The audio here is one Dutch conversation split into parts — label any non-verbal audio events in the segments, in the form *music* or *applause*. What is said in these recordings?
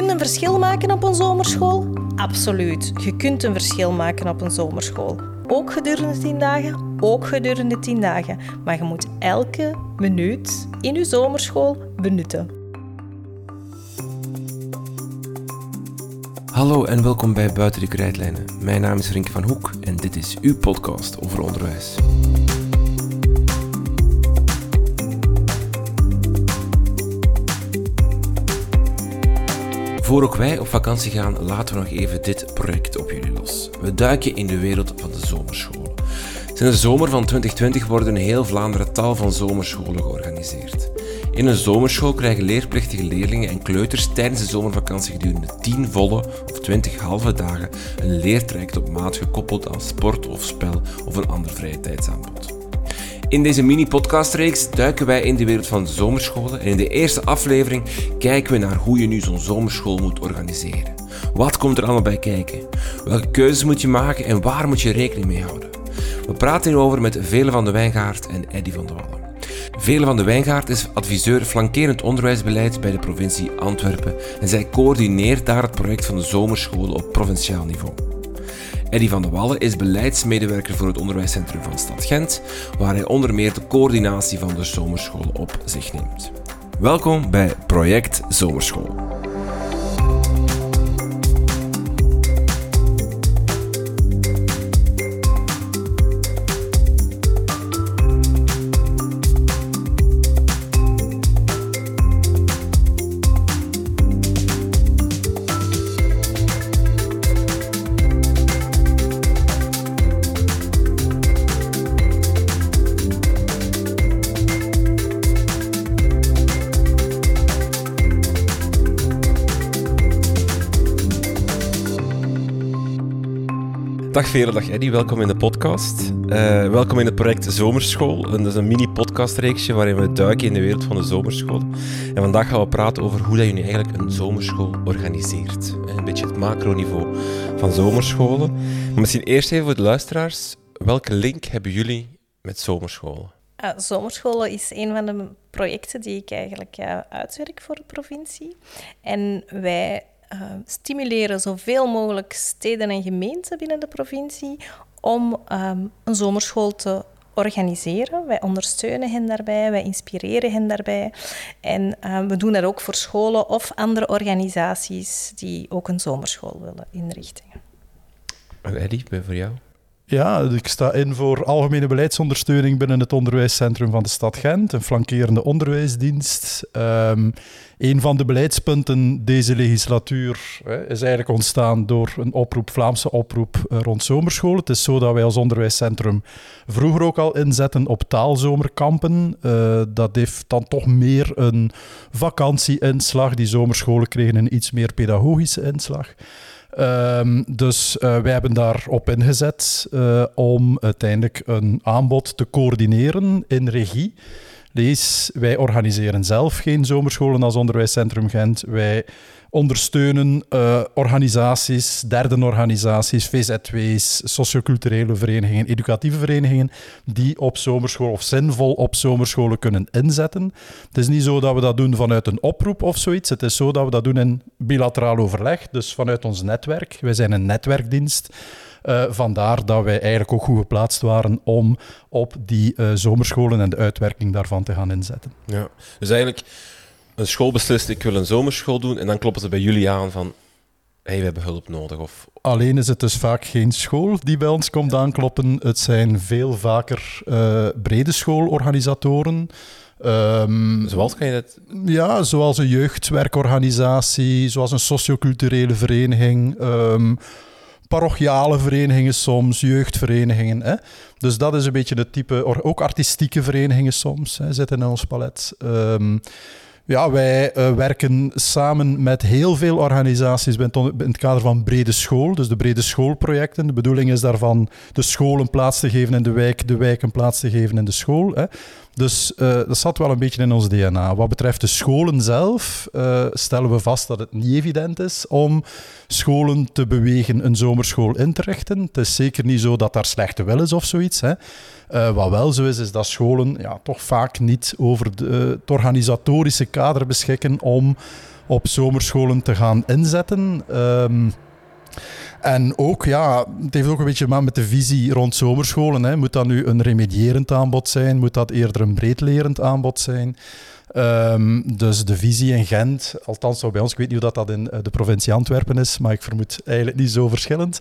kunt een verschil maken op een zomerschool? Absoluut. Je kunt een verschil maken op een zomerschool. Ook gedurende 10 dagen, ook gedurende 10 dagen. Maar je moet elke minuut in je zomerschool benutten. Hallo en welkom bij Buiten de Krijtlijnen. Mijn naam is Rinke van Hoek en dit is uw podcast over onderwijs. Voor ook wij op vakantie gaan, laten we nog even dit project op jullie los. We duiken in de wereld van de zomerscholen. Sinds de zomer van 2020 worden in heel Vlaanderen tal van zomerscholen georganiseerd. In een zomerschool krijgen leerplichtige leerlingen en kleuters tijdens de zomervakantie gedurende 10 volle of 20 halve dagen een leertraject op maat gekoppeld aan sport of spel of een ander vrije tijdsaanbod. In deze mini-podcastreeks duiken wij in de wereld van zomerscholen en in de eerste aflevering kijken we naar hoe je nu zo'n zomerschool moet organiseren. Wat komt er allemaal bij kijken? Welke keuzes moet je maken en waar moet je rekening mee houden? We praten hierover met Vele van de Wijngaard en Eddy van de Wallen. Vele van de Wijngaard is adviseur flankerend onderwijsbeleid bij de provincie Antwerpen en zij coördineert daar het project van de zomerscholen op provinciaal niveau. Eddy van de Wallen is beleidsmedewerker voor het onderwijscentrum van Stad Gent, waar hij onder meer de coördinatie van de zomerschool op zich neemt. Welkom bij Project Zomerschool. Dag Vele, dag Eddy, welkom in de podcast. Uh, welkom in het project Zomerschool. Dat is een mini-podcastreeksje waarin we duiken in de wereld van de zomerschool. En vandaag gaan we praten over hoe dat je nu eigenlijk een zomerschool organiseert. Een beetje het macroniveau van zomerscholen. Maar misschien eerst even voor de luisteraars. Welke link hebben jullie met zomerscholen? Zomerscholen is een van de projecten die ik eigenlijk uitwerk voor de provincie. En wij uh, stimuleren zoveel mogelijk steden en gemeenten binnen de provincie om um, een zomerschool te organiseren. Wij ondersteunen hen daarbij, wij inspireren hen daarbij. En uh, we doen dat ook voor scholen of andere organisaties die ook een zomerschool willen inrichten. Ben voor jou? Ja, ik sta in voor algemene beleidsondersteuning binnen het onderwijscentrum van de stad Gent, een flankerende onderwijsdienst. Um, een van de beleidspunten deze legislatuur hè, is eigenlijk ontstaan door een oproep, Vlaamse oproep uh, rond zomerscholen. Het is zo dat wij als onderwijscentrum vroeger ook al inzetten op taalzomerkampen. Uh, dat heeft dan toch meer een vakantieinslag. Die zomerscholen kregen een iets meer pedagogische inslag. Um, dus uh, wij hebben daarop ingezet uh, om uiteindelijk een aanbod te coördineren in regie. Lees, wij organiseren zelf geen zomerscholen als Onderwijscentrum Gent. Wij ondersteunen uh, organisaties, derde organisaties, VZW's, socioculturele verenigingen, educatieve verenigingen, die op zomerschool of zinvol op zomerscholen kunnen inzetten. Het is niet zo dat we dat doen vanuit een oproep of zoiets. Het is zo dat we dat doen in bilateraal overleg, dus vanuit ons netwerk. Wij zijn een netwerkdienst. Uh, vandaar dat wij eigenlijk ook goed geplaatst waren om op die uh, zomerscholen en de uitwerking daarvan te gaan inzetten. Ja, dus eigenlijk een school beslist, ik wil een zomerschool doen, en dan kloppen ze bij jullie aan van, hey, we hebben hulp nodig. Of... Alleen is het dus vaak geen school die bij ons komt aankloppen. Het zijn veel vaker uh, brede schoolorganisatoren. Um, zoals kan je dat? Ja, zoals een jeugdwerkorganisatie, zoals een socioculturele vereniging. Um, parochiale verenigingen soms, jeugdverenigingen. Hè? Dus dat is een beetje het type, ook artistieke verenigingen soms hè, zitten in ons palet. Um, ja, wij uh, werken samen met heel veel organisaties in het kader van brede school, dus de brede schoolprojecten. De bedoeling is daarvan de school een plaats te geven in de wijk, de wijk een plaats te geven in de school. Hè. Dus uh, dat zat wel een beetje in ons DNA. Wat betreft de scholen zelf uh, stellen we vast dat het niet evident is om scholen te bewegen een zomerschool in te richten. Het is zeker niet zo dat daar slechte wil is of zoiets. Hè. Uh, wat wel zo is, is dat scholen ja, toch vaak niet over de, het organisatorische kader beschikken om op zomerscholen te gaan inzetten. Ehm, en ook, ja, het heeft ook een beetje met de visie rond zomerscholen. Hè. Moet dat nu een remedierend aanbod zijn? Moet dat eerder een breedlerend aanbod zijn? Ehm, dus de visie in Gent, althans bij ons, ik weet niet hoe dat, dat in eh, de provincie Antwerpen is, maar ik vermoed eigenlijk niet zo verschillend,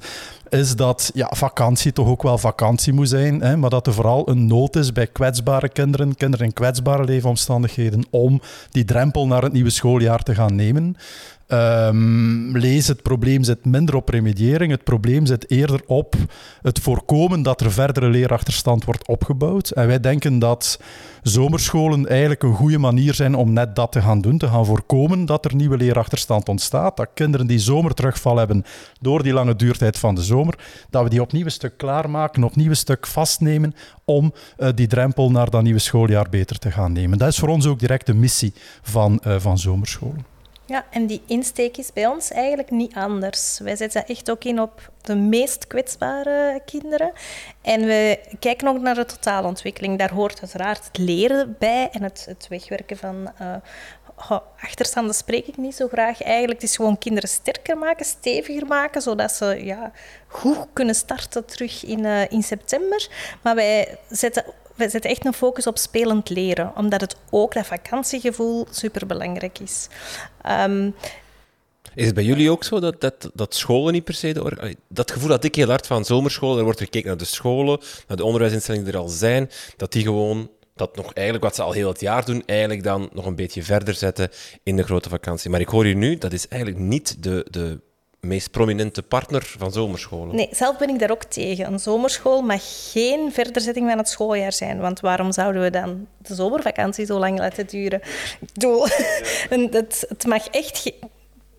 is dat ja, vakantie toch ook wel vakantie moet zijn, hè, maar dat er vooral een nood is bij kwetsbare kinderen, kinderen in kwetsbare leefomstandigheden, om die drempel naar het nieuwe schooljaar te gaan nemen. Um, lees, het probleem zit minder op remediëring. Het probleem zit eerder op het voorkomen dat er verdere leerachterstand wordt opgebouwd. En wij denken dat zomerscholen eigenlijk een goede manier zijn om net dat te gaan doen. Te gaan voorkomen dat er nieuwe leerachterstand ontstaat. Dat kinderen die zomerterugval hebben door die lange duurtijd van de zomer, dat we die opnieuw een stuk klaarmaken, opnieuw een stuk vastnemen om uh, die drempel naar dat nieuwe schooljaar beter te gaan nemen. Dat is voor ons ook direct de missie van, uh, van zomerscholen. Ja, en die insteek is bij ons eigenlijk niet anders. Wij zetten echt ook in op de meest kwetsbare kinderen. En we kijken ook naar de totale ontwikkeling. Daar hoort uiteraard het leren bij en het, het wegwerken van uh, achterstanden spreek ik niet zo graag. Eigenlijk het is gewoon kinderen sterker maken, steviger maken, zodat ze ja, goed kunnen starten terug in, uh, in september. Maar wij zetten we zetten echt een focus op spelend leren, omdat het ook dat vakantiegevoel superbelangrijk is. Um, is het bij jullie ook zo dat, dat, dat scholen niet per se... De, dat gevoel dat ik heel hard van zomerscholen, er wordt gekeken naar de scholen, naar de onderwijsinstellingen die er al zijn, dat die gewoon dat nog eigenlijk wat ze al heel het jaar doen, eigenlijk dan nog een beetje verder zetten in de grote vakantie. Maar ik hoor hier nu, dat is eigenlijk niet de, de meest prominente partner van zomerscholen. Nee, zelf ben ik daar ook tegen. Een zomerschool mag geen verderzetting van het schooljaar zijn. Want waarom zouden we dan de zomervakantie zo lang laten duren? Ik bedoel, *laughs* het, het mag echt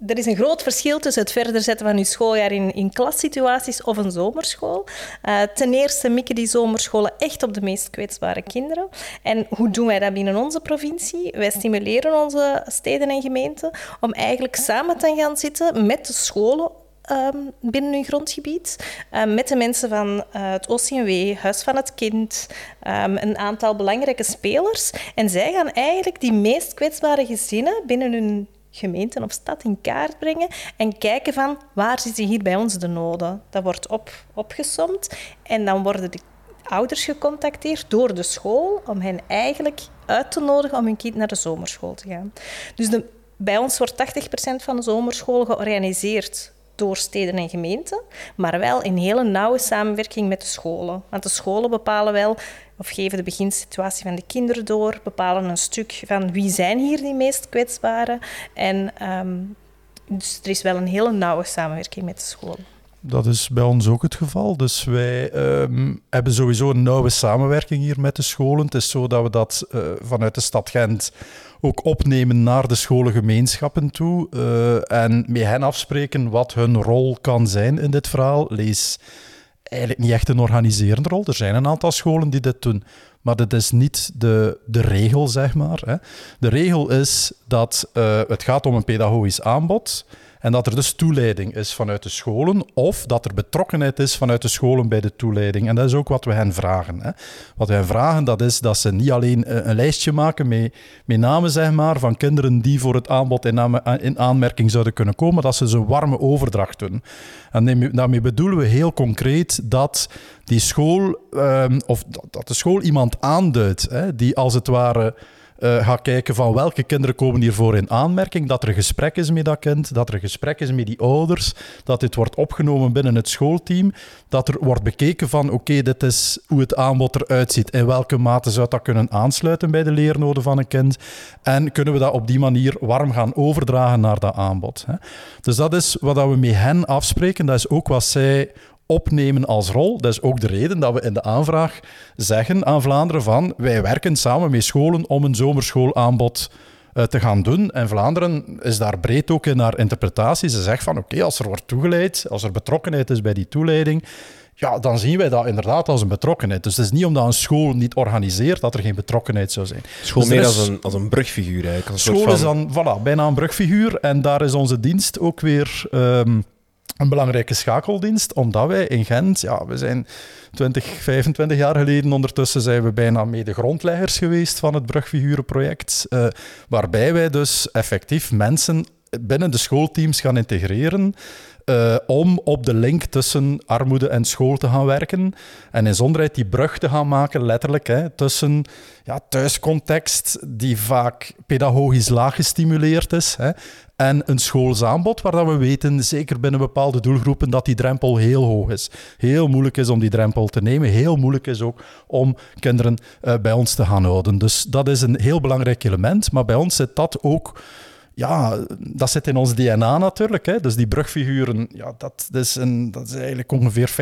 er is een groot verschil tussen het verder zetten van je schooljaar in, in klassituaties of een zomerschool. Uh, ten eerste mikken die zomerscholen echt op de meest kwetsbare kinderen. En hoe doen wij dat binnen onze provincie? Wij stimuleren onze steden en gemeenten om eigenlijk samen te gaan zitten met de scholen Um, binnen hun grondgebied. Um, met de mensen van uh, het OCMW, Huis van het Kind, um, een aantal belangrijke spelers. En zij gaan eigenlijk die meest kwetsbare gezinnen binnen hun gemeenten of stad in kaart brengen en kijken van waar zitten hier bij ons de noden. Dat wordt op, opgesomd en dan worden de ouders gecontacteerd door de school om hen eigenlijk uit te nodigen om hun kind naar de zomerschool te gaan. Dus de, bij ons wordt 80% van de zomerscholen georganiseerd door steden en gemeenten, maar wel in hele nauwe samenwerking met de scholen. Want de scholen bepalen wel of geven de beginsituatie van de kinderen door, bepalen een stuk van wie zijn hier die meest kwetsbaren. En um, dus er is wel een hele nauwe samenwerking met de scholen. Dat is bij ons ook het geval. Dus wij um, hebben sowieso een nauwe samenwerking hier met de scholen. Het is zo dat we dat uh, vanuit de stad Gent ook opnemen naar de scholengemeenschappen toe. Uh, en met hen afspreken wat hun rol kan zijn in dit verhaal. Lees eigenlijk niet echt een organiserende rol. Er zijn een aantal scholen die dit doen. Maar dat is niet de, de regel, zeg maar. Hè. De regel is dat uh, het gaat om een pedagogisch aanbod en dat er dus toeleiding is vanuit de scholen of dat er betrokkenheid is vanuit de scholen bij de toeleiding. En dat is ook wat we hen vragen. Hè. Wat wij vragen, dat is dat ze niet alleen eh, een lijstje maken met, met namen zeg maar, van kinderen die voor het aanbod in, in aanmerking zouden kunnen komen, dat ze ze warme overdracht doen. En daarmee bedoelen we heel concreet dat die school, um, of dat de school iemand aanduidt, hè, die als het ware uh, ga kijken van welke kinderen komen hiervoor in aanmerking, dat er gesprek is met dat kind, dat er gesprek is met die ouders, dat dit wordt opgenomen binnen het schoolteam, dat er wordt bekeken van oké, dit is hoe het aanbod eruit ziet, in welke mate zou dat kunnen aansluiten bij de leernoden van een kind en kunnen we dat op die manier warm gaan overdragen naar dat aanbod. Hè. Dus dat is wat we met hen afspreken, dat is ook wat zij opnemen als rol. Dat is ook de reden dat we in de aanvraag zeggen aan Vlaanderen van wij werken samen met scholen om een zomerschoolaanbod uh, te gaan doen. En Vlaanderen is daar breed ook in haar interpretatie. Ze zegt van oké, als er wordt toegeleid, als er betrokkenheid is bij die toeleiding, ja, dan zien wij dat inderdaad als een betrokkenheid. Dus het is niet omdat een school niet organiseert dat er geen betrokkenheid zou zijn. School dus meer als een, als een brugfiguur eigenlijk. Een school is dan voilà, bijna een brugfiguur en daar is onze dienst ook weer... Um, een belangrijke schakeldienst, omdat wij in Gent, ja, we zijn 20, 25 jaar geleden ondertussen zijn we bijna mede grondleggers geweest van het Brugfigurenproject, uh, waarbij wij dus effectief mensen binnen de schoolteams gaan integreren. Uh, om op de link tussen armoede en school te gaan werken. En in zonderheid die brug te gaan maken, letterlijk, hè, tussen ja, thuiscontext, die vaak pedagogisch laag gestimuleerd is, hè, en een schoolsaanbod waar dat we weten, zeker binnen bepaalde doelgroepen, dat die drempel heel hoog is. Heel moeilijk is om die drempel te nemen. Heel moeilijk is ook om kinderen uh, bij ons te gaan houden. Dus dat is een heel belangrijk element. Maar bij ons zit dat ook ja, dat zit in ons DNA natuurlijk. Hè. Dus die brugfiguren, ja, dat, is een, dat is eigenlijk ongeveer 50%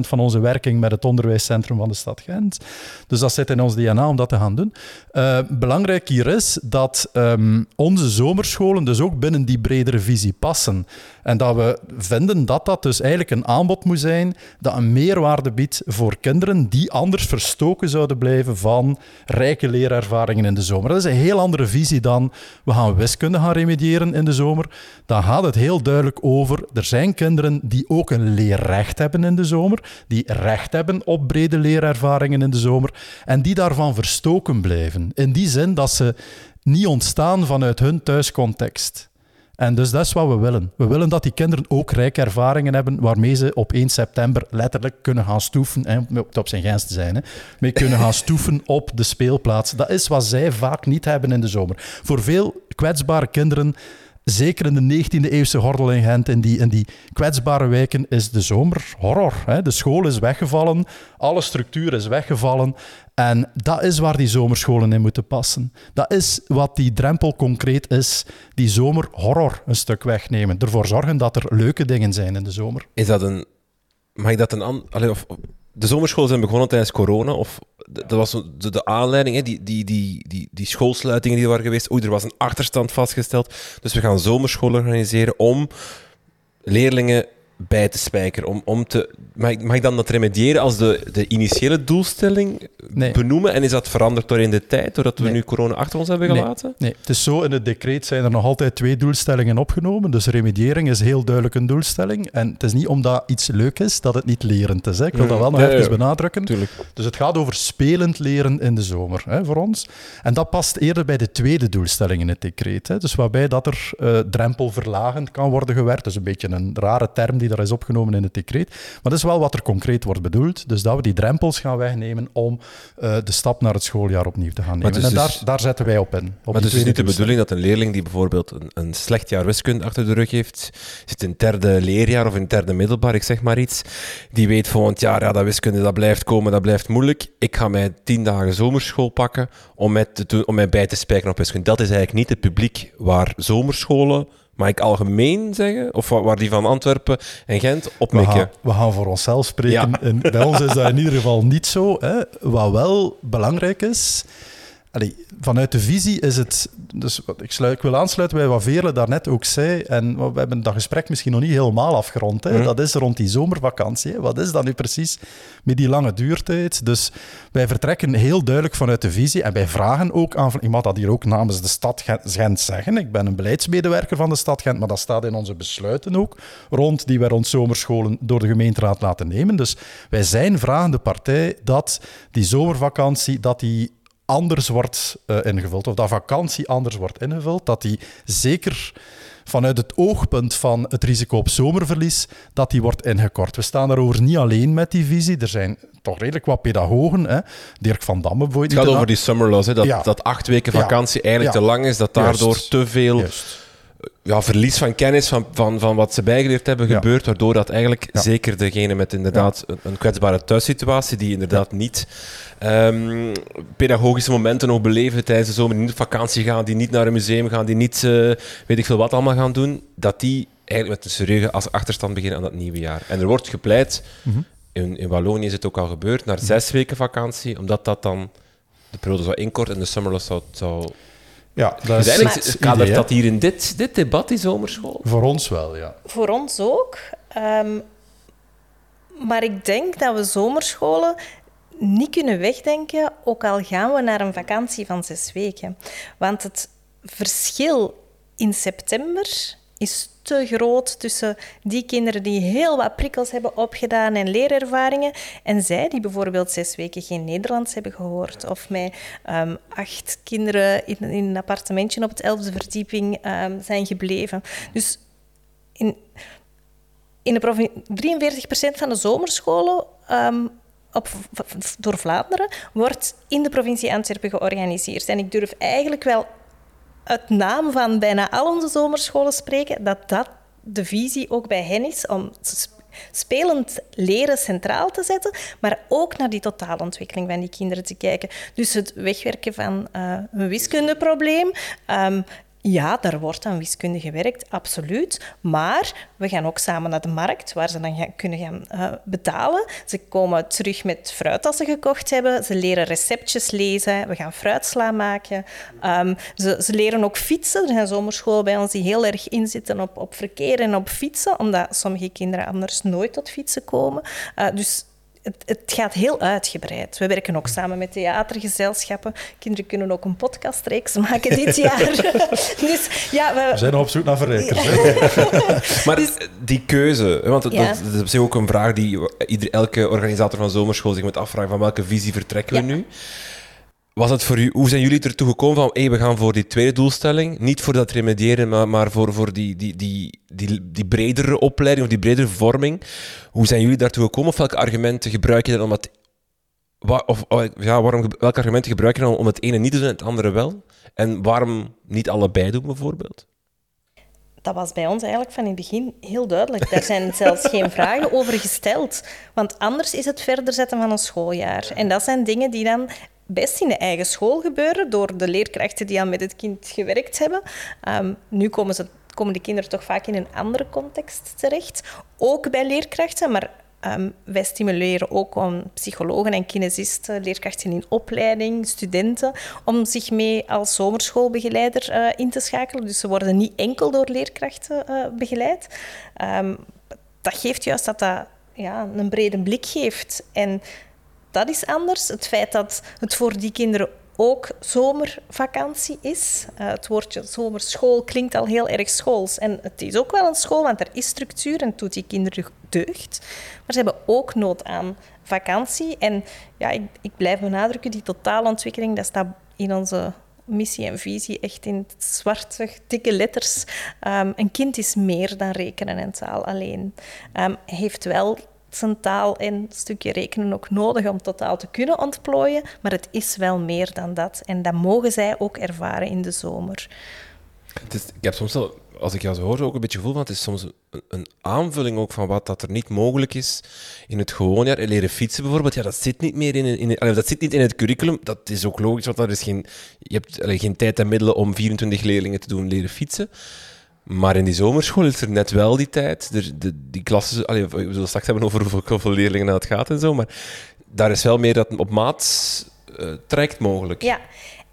van onze werking met het onderwijscentrum van de stad Gent. Dus dat zit in ons DNA om dat te gaan doen. Uh, belangrijk hier is dat um, onze zomerscholen dus ook binnen die bredere visie passen. En dat we vinden dat dat dus eigenlijk een aanbod moet zijn dat een meerwaarde biedt voor kinderen die anders verstoken zouden blijven van rijke leerervaringen in de zomer. Dat is een heel andere visie dan we gaan wiskunde gaan remediëren in de zomer. Dan gaat het heel duidelijk over, er zijn kinderen die ook een leerrecht hebben in de zomer, die recht hebben op brede leerervaringen in de zomer en die daarvan verstoken blijven. In die zin dat ze niet ontstaan vanuit hun thuiscontext. En dus dat is wat we willen. We willen dat die kinderen ook rijke ervaringen hebben waarmee ze op 1 september letterlijk kunnen gaan stoeven, hè, op zijn gens te zijn, hè, mee kunnen gaan stoeven op de speelplaats. Dat is wat zij vaak niet hebben in de zomer. Voor veel kwetsbare kinderen zeker in de 19e-eeuwse gordel in Gent, in die, die kwetsbare wijken, is de zomer horror. Hè? De school is weggevallen, alle structuur is weggevallen. En dat is waar die zomerscholen in moeten passen. Dat is wat die drempel concreet is. Die zomerhorror een stuk wegnemen. Ervoor zorgen dat er leuke dingen zijn in de zomer. Is dat een... Mag ik dat een... An... of de zomerscholen zijn begonnen tijdens corona, of dat was de, de aanleiding, hè, die, die, die, die, die schoolsluitingen die er waren geweest. Oei, er was een achterstand vastgesteld. Dus we gaan zomerscholen organiseren om leerlingen bij te spijkeren. Om, om te, mag, ik, mag ik dan dat remediëren als de, de initiële doelstelling benoemen? En is dat veranderd door in de tijd, doordat we nu corona achter ons hebben gelaten? Nee. nee, het is zo, in het decreet zijn er nog altijd twee doelstellingen opgenomen. Dus remediëring is heel duidelijk een doelstelling. En het is niet omdat iets leuk is, dat het niet lerend is. Hè. Ik wil dat wel nog even benadrukken. Tuurlijk. Dus het gaat over spelend leren in de zomer, hè, voor ons. En dat past eerder bij de tweede doelstelling in het decreet. Hè. Dus waarbij dat er uh, drempelverlagend kan worden gewerkt. Is een beetje een rare term die daar is opgenomen in het decreet. Maar dat is wel wat er concreet wordt bedoeld. Dus dat we die drempels gaan wegnemen om uh, de stap naar het schooljaar opnieuw te gaan nemen. Dus en daar, dus, daar zetten wij op in. Op maar het is dus niet de bedoeling dat een leerling die bijvoorbeeld een, een, slecht jaar wiskunde achter de rug heeft, zit in derde leerjaar of in derde middelbaar, ik zeg maar iets, die weet volgend jaar, ja, dat wiskunde dat blijft komen, dat blijft moeilijk. Ik ga mij tien dagen zomerschool pakken om mij, te, om mij bij te spijkeren op wiskunde. Dat is eigenlijk niet het publiek waar zomerscholen Mag ik algemeen zeggen? Of waar die van Antwerpen en Gent opmikken? We gaan, we gaan voor onszelf spreken. En bij ons is dat in ieder geval niet zo. Hè. Wat wel belangrijk is... Allee, vanuit de visie is het... Dus ik, sluit, ik wil aansluiten bij wat Veerle daarnet ook zei. En we hebben dat gesprek misschien nog niet helemaal afgerond. Hè. Mhm. Dat is rond die zomervakantie. Hè. Wat is dat nu precies met die lange duurtijd? Dus wij vertrekken heel duidelijk vanuit de visie. En wij vragen ook aan... Ik mag dat hier ook namens de stad Gent zeggen. Ik ben een beleidsmedewerker van de stad Gent, maar dat staat in onze besluiten ook. Rond die wij rond zomerscholen door de gemeenteraad laten nemen. Dus wij zijn vragende partij dat die zomervakantie... Dat die anders wordt uh, ingevuld, of dat vakantie anders wordt ingevuld, dat die zeker vanuit het oogpunt van het risico op zomerverlies, dat die wordt ingekort. We staan daarover niet alleen met die visie. Er zijn toch redelijk wat pedagogen. Hè. Dirk van Damme bijvoorbeeld. Het gaat over die summer loss, hè. Dat, dat acht weken vakantie eigenlijk te lang is, dat daardoor te veel ja, verlies van kennis van, van, van wat ze bijgeleerd hebben gebeurt, waardoor dat eigenlijk zeker degene met inderdaad een, kwetsbare thuissituatie, die inderdaad niet um, pedagogische momenten nog beleven tijdens de zomer, die niet op vakantie gaan, die niet naar een museum gaan, die niet uh, weet ik veel wat allemaal gaan doen, dat die eigenlijk met een serieuze als achterstand beginnen aan dat nieuwe jaar. En er wordt gepleit, mhm. in, in Wallonië is het ook al gebeurd, naar zes weken vakantie, omdat dat dan de periode zou inkorten en de summerloss zou, zou ja, dat is eigenlijk kadert dat hier in dit, dit debat, die zomerschool? Voor ons wel, ja. Voor ons ook. Um, maar ik denk dat we zomerscholen niet kunnen wegdenken, ook al gaan we naar een vakantie van zes weken. Want het verschil in september is te groot tussen die kinderen die heel wat prikkels hebben opgedaan en leerervaringen en zij die bijvoorbeeld zes weken geen Nederlands hebben gehoord of met ehm, acht kinderen in, in, een appartementje op het elfde verdieping um, zijn gebleven. Dus in, in de 43% van de zomerscholen um, op, door Vlaanderen wordt in de provincie Antwerpen georganiseerd. En ik durf eigenlijk wel uit naam van bijna al onze zomerscholen spreken, dat dat de visie ook bij hen is om spelend leren centraal te zetten, maar ook naar die totaalontwikkeling van die kinderen te kijken. Dus het wegwerken van uh, een wiskundeprobleem, um, ja, daar wordt aan wiskunde gewerkt, absoluut. Maar we gaan ook samen naar de markt, waar ze dan kunnen gaan uh, betalen. Ze komen terug met fruit dat ze gekocht hebben. Ze leren receptjes lezen. We gaan fruitsla maken. Um, ze, ze, leren ook fietsen. Er zijn zomerscholen bij ons die heel erg inzitten op, op verkeer en op fietsen, omdat sommige kinderen anders nooit tot fietsen komen. Uh, dus het, het, gaat heel uitgebreid. We werken ook samen met theatergezelschappen. Kinderen kunnen ook een podcastreeks maken dit *laughs* jaar. *laughs* dus, ja, we... we... zijn op zoek naar verrijkers. *laughs* maar dus- die keuze, want dat, ja. dat, is ook een vraag die ieder, elke organisator van zomerschool zich moet afvragen: van welke visie vertrekken we nu? Was het voor u, hoe zijn jullie ertoe gekomen van hey, we gaan voor die tweede doelstelling? Niet voor dat remediëren, maar, maar voor, voor die, die, die, die, die bredere opleiding of die bredere vorming. Hoe zijn jullie daartoe gekomen? Of welke argumenten gebruik je dan om het. Of, oh, ja, waarom, welke argumenten gebruik je dan om het ene niet te doen en het andere wel? En waarom niet allebei doen, bijvoorbeeld? dat was bij ons eigenlijk van in het begin heel duidelijk. Daar zijn *laughs* zelfs geen vragen over gesteld. Want anders is het verder zetten van een schooljaar. En dat zijn dingen die dan best in de eigen school gebeuren door de leerkrachten die al met het kind gewerkt hebben. Um, nu komen, ze, komen de kinderen toch vaak in een andere context terecht. Ook bij leerkrachten, maar um, wij stimuleren ook om psychologen en kinesisten, leerkrachten in opleiding, studenten, om zich mee als zomerschoolbegeleider uh, in te schakelen. Dus ze worden niet enkel door leerkrachten uh, begeleid. Um, dat geeft juist dat dat ja, een brede blik geeft. En dat is anders. Het feit dat het voor die kinderen ook zomervakantie is. Uh, het woordje zomerschool klinkt al heel erg schools. En het is ook wel een school, want er is structuur en doet die kinderen deugd. Maar ze hebben ook nood aan vakantie. En ja, ik, ik blijf benadrukken, die totaalontwikkeling, dat staat in onze missie en visie echt in zwarte, dikke letters. Um, een kind is meer dan rekenen en taal alleen. Um, heeft wel zijn taal en stukje rekenen ook nodig om totaal te kunnen ontplooien, maar het is wel meer dan dat. En dat mogen zij ook ervaren in de zomer. ik heb soms wel, als ik jou zo hoor, ook een beetje gevoel van het is soms een, aanvulling ook van wat dat er niet mogelijk is in het gewoonjaar. Leren fietsen bijvoorbeeld, ja, dat zit niet meer in, in, dat zit niet in het curriculum. Dat is ook logisch, want dat is geen, je hebt geen tijd en middelen om 24 leerlingen te doen leren fietsen. Maar in die zomerschool is er net wel die tijd. De, die klassen, allee, we zullen straks hebben over hoeveel leerlingen dat gaat en zo. Maar daar is wel meer dat op maat uh, trekt mogelijk. Ja,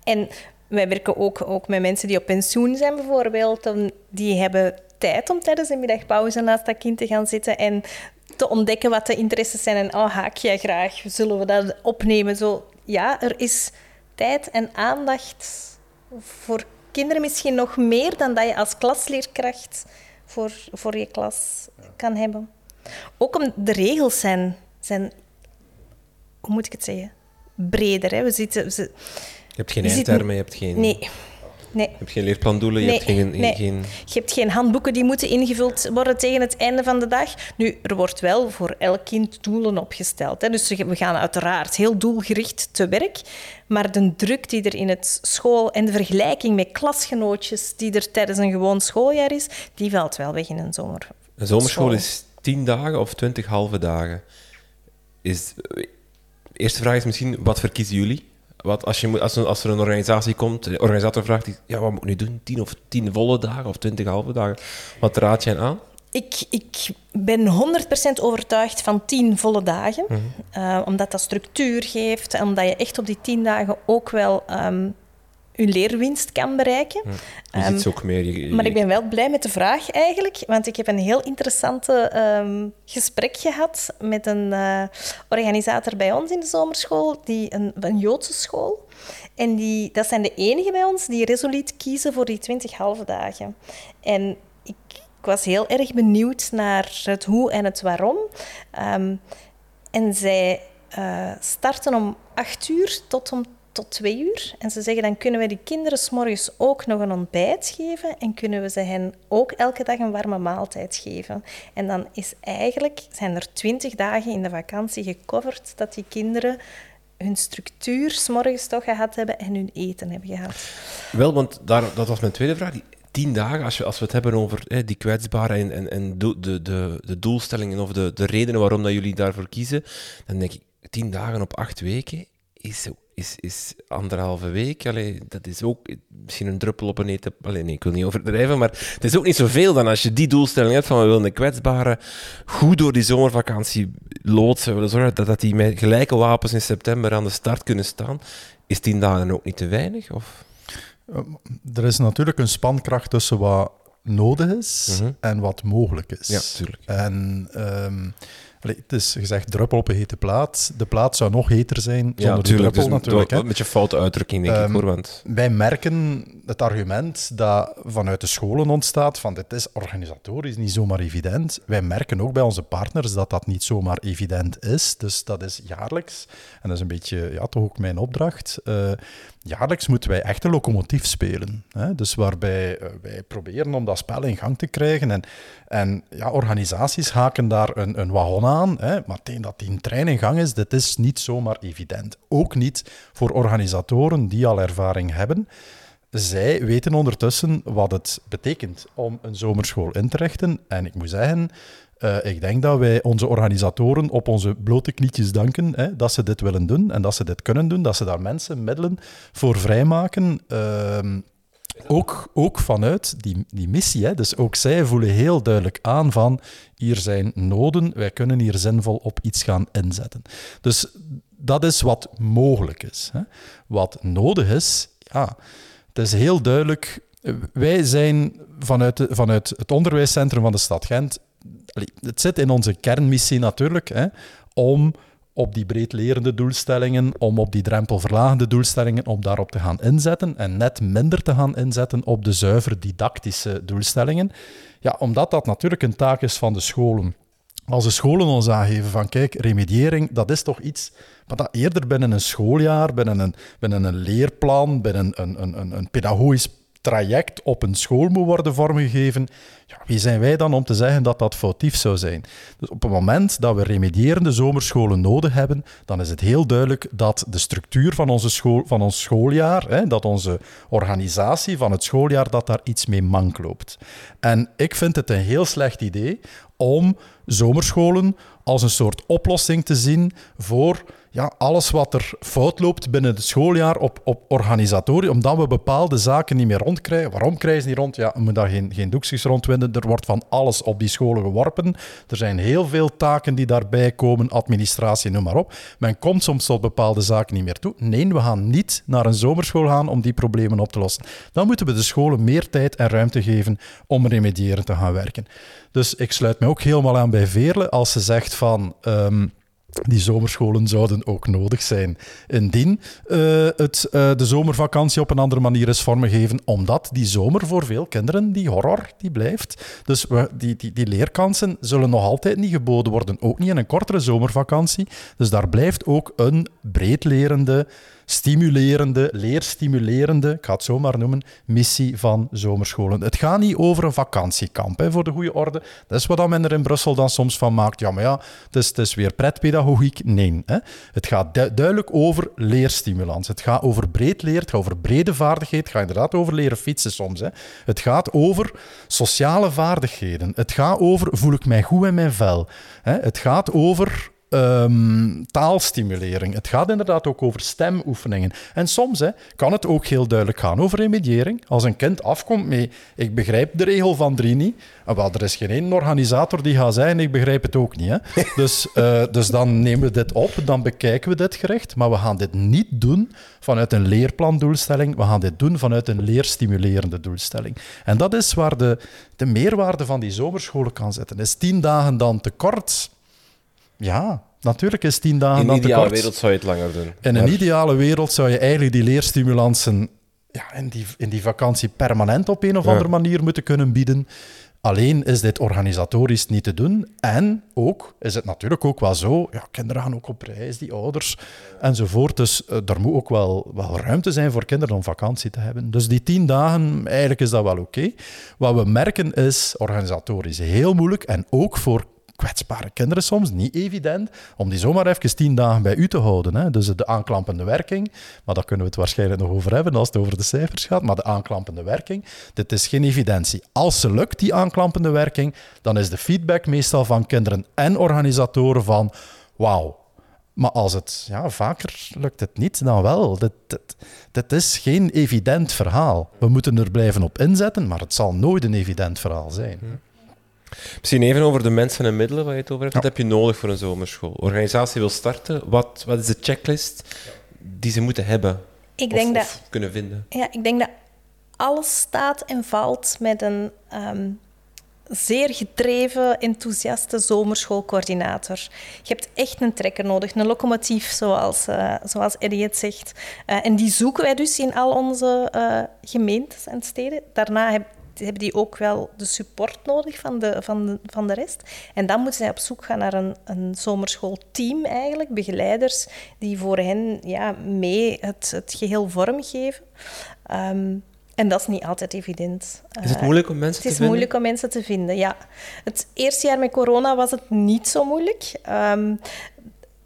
en wij werken ook, ook met mensen die op pensioen zijn bijvoorbeeld. Die hebben tijd om tijdens de middagpauze naast dat kind te gaan zitten en te ontdekken wat de interesses zijn. En oh, haak jij graag? Zullen we dat opnemen? Zo, ja, er is tijd en aandacht voor kinderen misschien nog meer dan dat je als klasleerkracht voor, voor je klas kan hebben. Ook om de regels zijn, zijn hoe moet ik het zeggen, breder. Hè? We zitten, je hebt geen eindtermen, je hebt geen... Nee, Nee. Je hebt geen leerplandoelen, je, hebt geen, geen... je hebt geen handboeken die moeten ingevuld worden tegen het einde van de dag. Nu, er wordt wel voor elk kind doelen opgesteld. Hè. Dus we gaan uiteraard heel doelgericht te werk. Maar de druk die er in het school en de vergelijking met klasgenootjes die er tijdens een gewoon schooljaar is, die valt wel weg in een zomer. Een zomerschool is tien dagen of twintig halve dagen. Is, de eerste vraag is misschien, wat verkiezen jullie? Wat als, je, als, als er een organisatie komt, de organisator vraagt, ja, wat moet ik nu doen? Tien of tien volle dagen of twintig halve dagen? Wat raad jij aan? Ik, ik ben 100% overtuigd van tien volle dagen. Mhm. Eh, omdat dat structuur geeft. Omdat je echt op die tien dagen ook wel um, je leerwinst kan bereiken. Je ziet ehm, ook meer. Maar ik ben wel blij met de vraag eigenlijk. Want ik heb een heel interessante um, gesprek gehad met een uh, organisator bij ons in de zomerschool. Die een, een Joodse school. En die, dat zijn de enigen bij ons die resoluut kiezen voor die 20 halve dagen. En ik, ik, was heel erg benieuwd naar het hoe en het waarom. Ehm, en zij uh, starten om acht uur tot om tot twee uur. En ze zeggen, dan kunnen we die kinderen s'morgens ook nog een ontbijt geven en kunnen we ze hen ook elke dag een warme maaltijd geven. En dan is eigenlijk, zijn er twintig dagen in de vakantie gecoverd dat die kinderen hun structuur s'morgens toch gehad hebben en hun eten hebben gehad. Wel, want daar, dat was mijn tweede vraag. Die tien dagen, als, je, als we het hebben over hè, die kwetsbare en, en, en de, de, de, doelstellingen of de, de redenen waarom dat jullie daarvoor kiezen, dan denk ik, tien dagen op acht weken is is, is anderhalve week. Allee, dat is ook misschien een druppel op een eten. Allee, nee, ik wil niet overdrijven, maar het is ook niet zoveel dan als je die doelstelling hebt van we willen de kwetsbaren goed door die zomervakantie loodsen. We willen zorgen dat, dat die met gelijke wapens in september aan de start kunnen staan. Is tien dagen ook niet te weinig? Of? Er is natuurlijk een spankracht tussen wat nodig is mhm. en wat mogelijk is. Ja, natuurlijk. En... Um, het is gezegd druppel op een hete plaat. De plaat zou nog heter zijn zonder ja, tuurlijk, druppel dus natuurlijk. Een beetje foute uitdrukking, denk ik. Ehm, hoor, want... Wij merken het argument dat vanuit de scholen ontstaat van dit is organisatorisch niet zomaar evident. Wij merken ook bij onze partners dat dat niet zomaar evident is. Dus dat is jaarlijks, en dat is een beetje ja, toch ook mijn opdracht, uh, jaarlijks moeten wij echt een locomotief spelen. Hè? Dus waarbij uh, wij proberen om dat spel in gang te krijgen. En, en ja, organisaties haken daar een, een wagon aan. Hè? Maar dat die trein in gang is, dit is niet zomaar evident. Ook niet voor organisatoren die al ervaring hebben. Zij weten ondertussen wat het betekent om een zomerschool in te richten. En ik moet zeggen, uh, ik denk dat wij onze organisatoren op onze blote knietjes danken hè, dat ze dit willen doen en dat ze dit kunnen doen, dat ze daar mensen, middelen voor vrijmaken. Uh, ook, ook vanuit die, die missie. Hè. Dus ook zij voelen heel duidelijk aan van hier zijn noden, wij kunnen hier zinvol op iets gaan inzetten. Dus dat is wat mogelijk is. Hè. Wat nodig is, ja, het is heel duidelijk. Wij zijn vanuit, de, vanuit het onderwijscentrum van de stad Gent het zit in onze kernmissie natuurlijk, hè, om op die breedlerende doelstellingen, om op die drempelverlagende doelstellingen, om daarop te gaan inzetten en net minder te gaan inzetten op de zuiver didactische doelstellingen. Ja, omdat dat natuurlijk een taak is van de scholen. Als de scholen ons aangeven van kijk, remediëring, dat is toch iets wat eerder binnen een schooljaar, binnen een, binnen een leerplan, binnen een, een, een, een pedagogisch traject op een school moet worden vormgegeven, ja, wie zijn wij dan om te zeggen dat dat foutief zou zijn? Dus op het moment dat we remedierende zomerscholen nodig hebben, dan is het heel duidelijk dat de structuur van, onze school, van ons schooljaar, hè, dat onze organisatie van het schooljaar, dat daar iets mee mank loopt. En ik vind het een heel slecht idee om zomerscholen als een soort oplossing te zien voor ja, alles wat er fout loopt binnen het schooljaar op, op organisatorie, omdat we bepaalde zaken niet meer rondkrijgen. Waarom krijgen ze niet rond? Ja, we moeten daar geen, geen doekjes rondwinden. Er wordt van alles op die scholen geworpen. Er zijn heel veel taken die daarbij komen, administratie, noem maar op. Men komt soms tot bepaalde zaken niet meer toe. Nee, we gaan niet naar een zomerschool gaan om die problemen op te lossen. Dan moeten we de scholen meer tijd en ruimte geven om remediëren te gaan werken. Dus ik sluit me ook helemaal aan bij Veerle als ze zegt van... Um, die zomerscholen zouden ook nodig zijn. Indien uh, het, uh, de zomervakantie op een andere manier is vormgegeven, omdat die zomer voor veel kinderen, die horror, die blijft. Dus we, die, die, die leerkansen zullen nog altijd niet geboden worden, ook niet in een kortere zomervakantie. Dus daar blijft ook een breedlerende stimulerende, leerstimulerende, ik ga het zo maar noemen, missie van zomerscholen. Het gaat niet over een vakantiekamp, hè, voor de goede orde. Dat is wat men er in Brussel dan soms van maakt. Ja, maar ja, het is, het is weer pretpedagogiek. Nee, hè. het gaat duidelijk over leerstimulans. Het gaat over breed leer, het gaat over brede vaardigheid, het gaat inderdaad over leren fietsen soms. Hè. Het gaat over sociale vaardigheden. Het gaat over voel ik mij goed in mijn vel. Hè. Het gaat over um, taalstimulering. Het gaat inderdaad ook over stemoefeningen. En soms hè, kan het ook heel duidelijk gaan over remediëring. Als een kind afkomt met ik begrijp de regel van drie niet, ah, wel, er is geen één organisator die gaat zeggen ik begrijp het ook niet. Hè. *laughs* Dus, uh, dus dan nemen we dit op, dan bekijken we dit gerecht, maar we gaan dit niet doen vanuit een leerplandoelstelling, we gaan dit doen vanuit een leerstimulerende doelstelling. En dat is waar de, de meerwaarde van die zomerscholen kan zitten. Is tien dagen dan te kort? Ja, natuurlijk is tien dagen In een ideale wereld zou je het langer doen. In een ideale wereld zou je eigenlijk die leerstimulansen ja, in, die, in die vakantie permanent op een of andere manier moeten kunnen bieden. Alleen is dit organisatorisch niet te doen. En ook is het natuurlijk ook wel zo, ja, kinderen gaan ook op reis, die ouders enzovoort. Dus uh, er moet ook wel, wel ruimte zijn voor kinderen om vakantie te hebben. Dus die tien dagen, eigenlijk is dat wel oké. Wat we merken is organisatorisch heel moeilijk en ook voor kwetsbare kinderen soms, niet evident, om die zomaar even tien dagen bij u te houden. Hè. Dus de aanklampende werking, maar daar kunnen we het waarschijnlijk nog over hebben als het over de cijfers gaat, maar de aanklampende werking, dit is geen evidentie. Als ze lukt, die aanklampende werking, dan is de feedback meestal van kinderen en organisatoren van wauw, maar als het ja, vaker lukt het niet, dan wel. Dit, dit, dit, is geen evident verhaal. We moeten er blijven op inzetten, maar het zal nooit een evident verhaal zijn. Misschien even over de mensen en middelen waar je het over hebt. Wat heb je nodig voor een zomerschool? Organisatie wil starten. Wat, wat is de checklist die ze moeten hebben? Ik of, denk of dat, kunnen vinden? Ja, ik denk dat alles staat en valt met een um, zeer gedreven, enthousiaste zomerschoolcoördinator. Je hebt echt een trekker nodig, een locomotief, zoals, uh, zoals Eddie het zegt. Uh, en die zoeken wij dus in al onze uh, gemeentes en steden. Daarna heb, hebben die ook wel de support nodig van de, van de, van de rest. En dan moeten zij op zoek gaan naar een, een zomerschoolteam eigenlijk, begeleiders, die voor hen ja, mee het, het geheel vormgeven. Um, en dat is niet altijd evident. Is het moeilijk om mensen te vinden? Het is moeilijk om mensen te vinden, ja. Het eerste jaar met corona was het niet zo moeilijk. Um,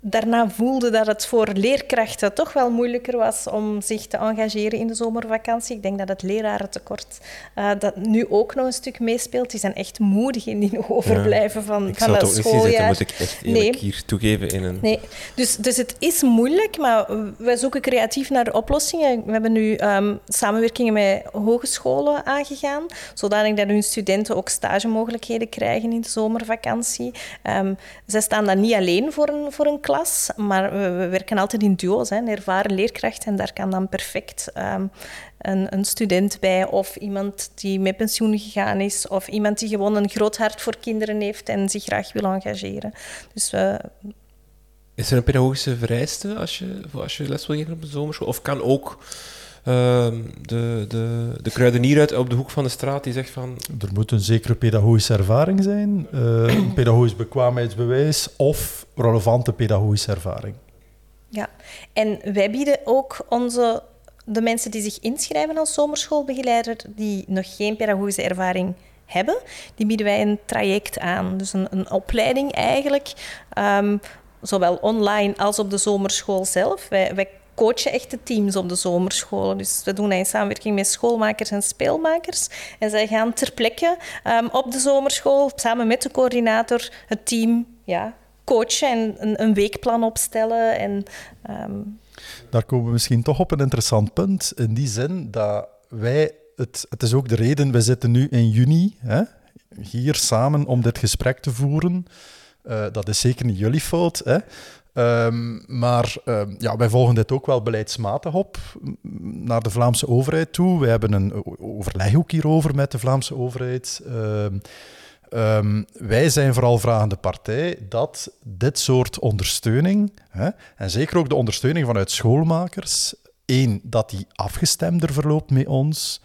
daarna voelde dat het voor leerkrachten toch wel moeilijker was om zich te engageren in de zomervakantie. Ik denk dat het lerarentekort uh, dat nu ook nog een stuk meespeelt. Die zijn echt moedig in die overblijven ja, van, ik van dat schooljaar. Ik zou het ook niet moet ik echt nee. hier toegeven. In een... Nee, dus, dus het is moeilijk, maar wij zoeken creatief naar oplossingen. We hebben nu um, samenwerkingen met hogescholen aangegaan, zodanig dat hun studenten ook stagemogelijkheden krijgen in de zomervakantie. Um, zij staan dan niet alleen voor een, voor een klas, maar we, we, werken altijd in duo's. Hè, ervaren leerkracht en daar kan dan perfect um, een, een, student bij of iemand die met pensioen gegaan is of iemand die gewoon een groot hart voor kinderen heeft en zich graag wil engageren. Dus we... Is er een pedagogische vereiste als je, als je les wil geven op een zomerschool? Of kan ook de, de, de kruidenier uit op de hoek van de straat die zegt van... Er moet een zekere pedagogische ervaring zijn, uh, een pedagogisch bekwaamheidsbewijs of relevante pedagogische ervaring. Ja, en wij bieden ook onze, de mensen die zich inschrijven als zomerschoolbegeleider, die nog geen pedagogische ervaring hebben, die bieden wij een traject aan. Dus een, een opleiding eigenlijk, um, zowel online als op de zomerschool zelf. Wij, wij coachen echte teams op de zomerscholen. Dus we doen dat in samenwerking met schoolmakers en speelmakers. En zij gaan ter plekke um, op de zomerschool samen met de coördinator het team ja, coachen en een, een weekplan opstellen. En, um... Daar komen we misschien toch op een interessant punt. In die zin dat wij, het, het is ook de reden, we zitten nu in juni hè, hier samen om dit gesprek te voeren. Uh, dat is zeker niet jullie fout. Hè. Um, maar um, ja, wij volgen dit ook wel beleidsmatig op naar de Vlaamse overheid toe. We hebben een overleg ook hierover met de Vlaamse overheid. Um, wij zijn vooral vragende partij dat dit soort ondersteuning, hè, en zeker ook de ondersteuning vanuit schoolmakers, één, dat die afgestemder verloopt met ons.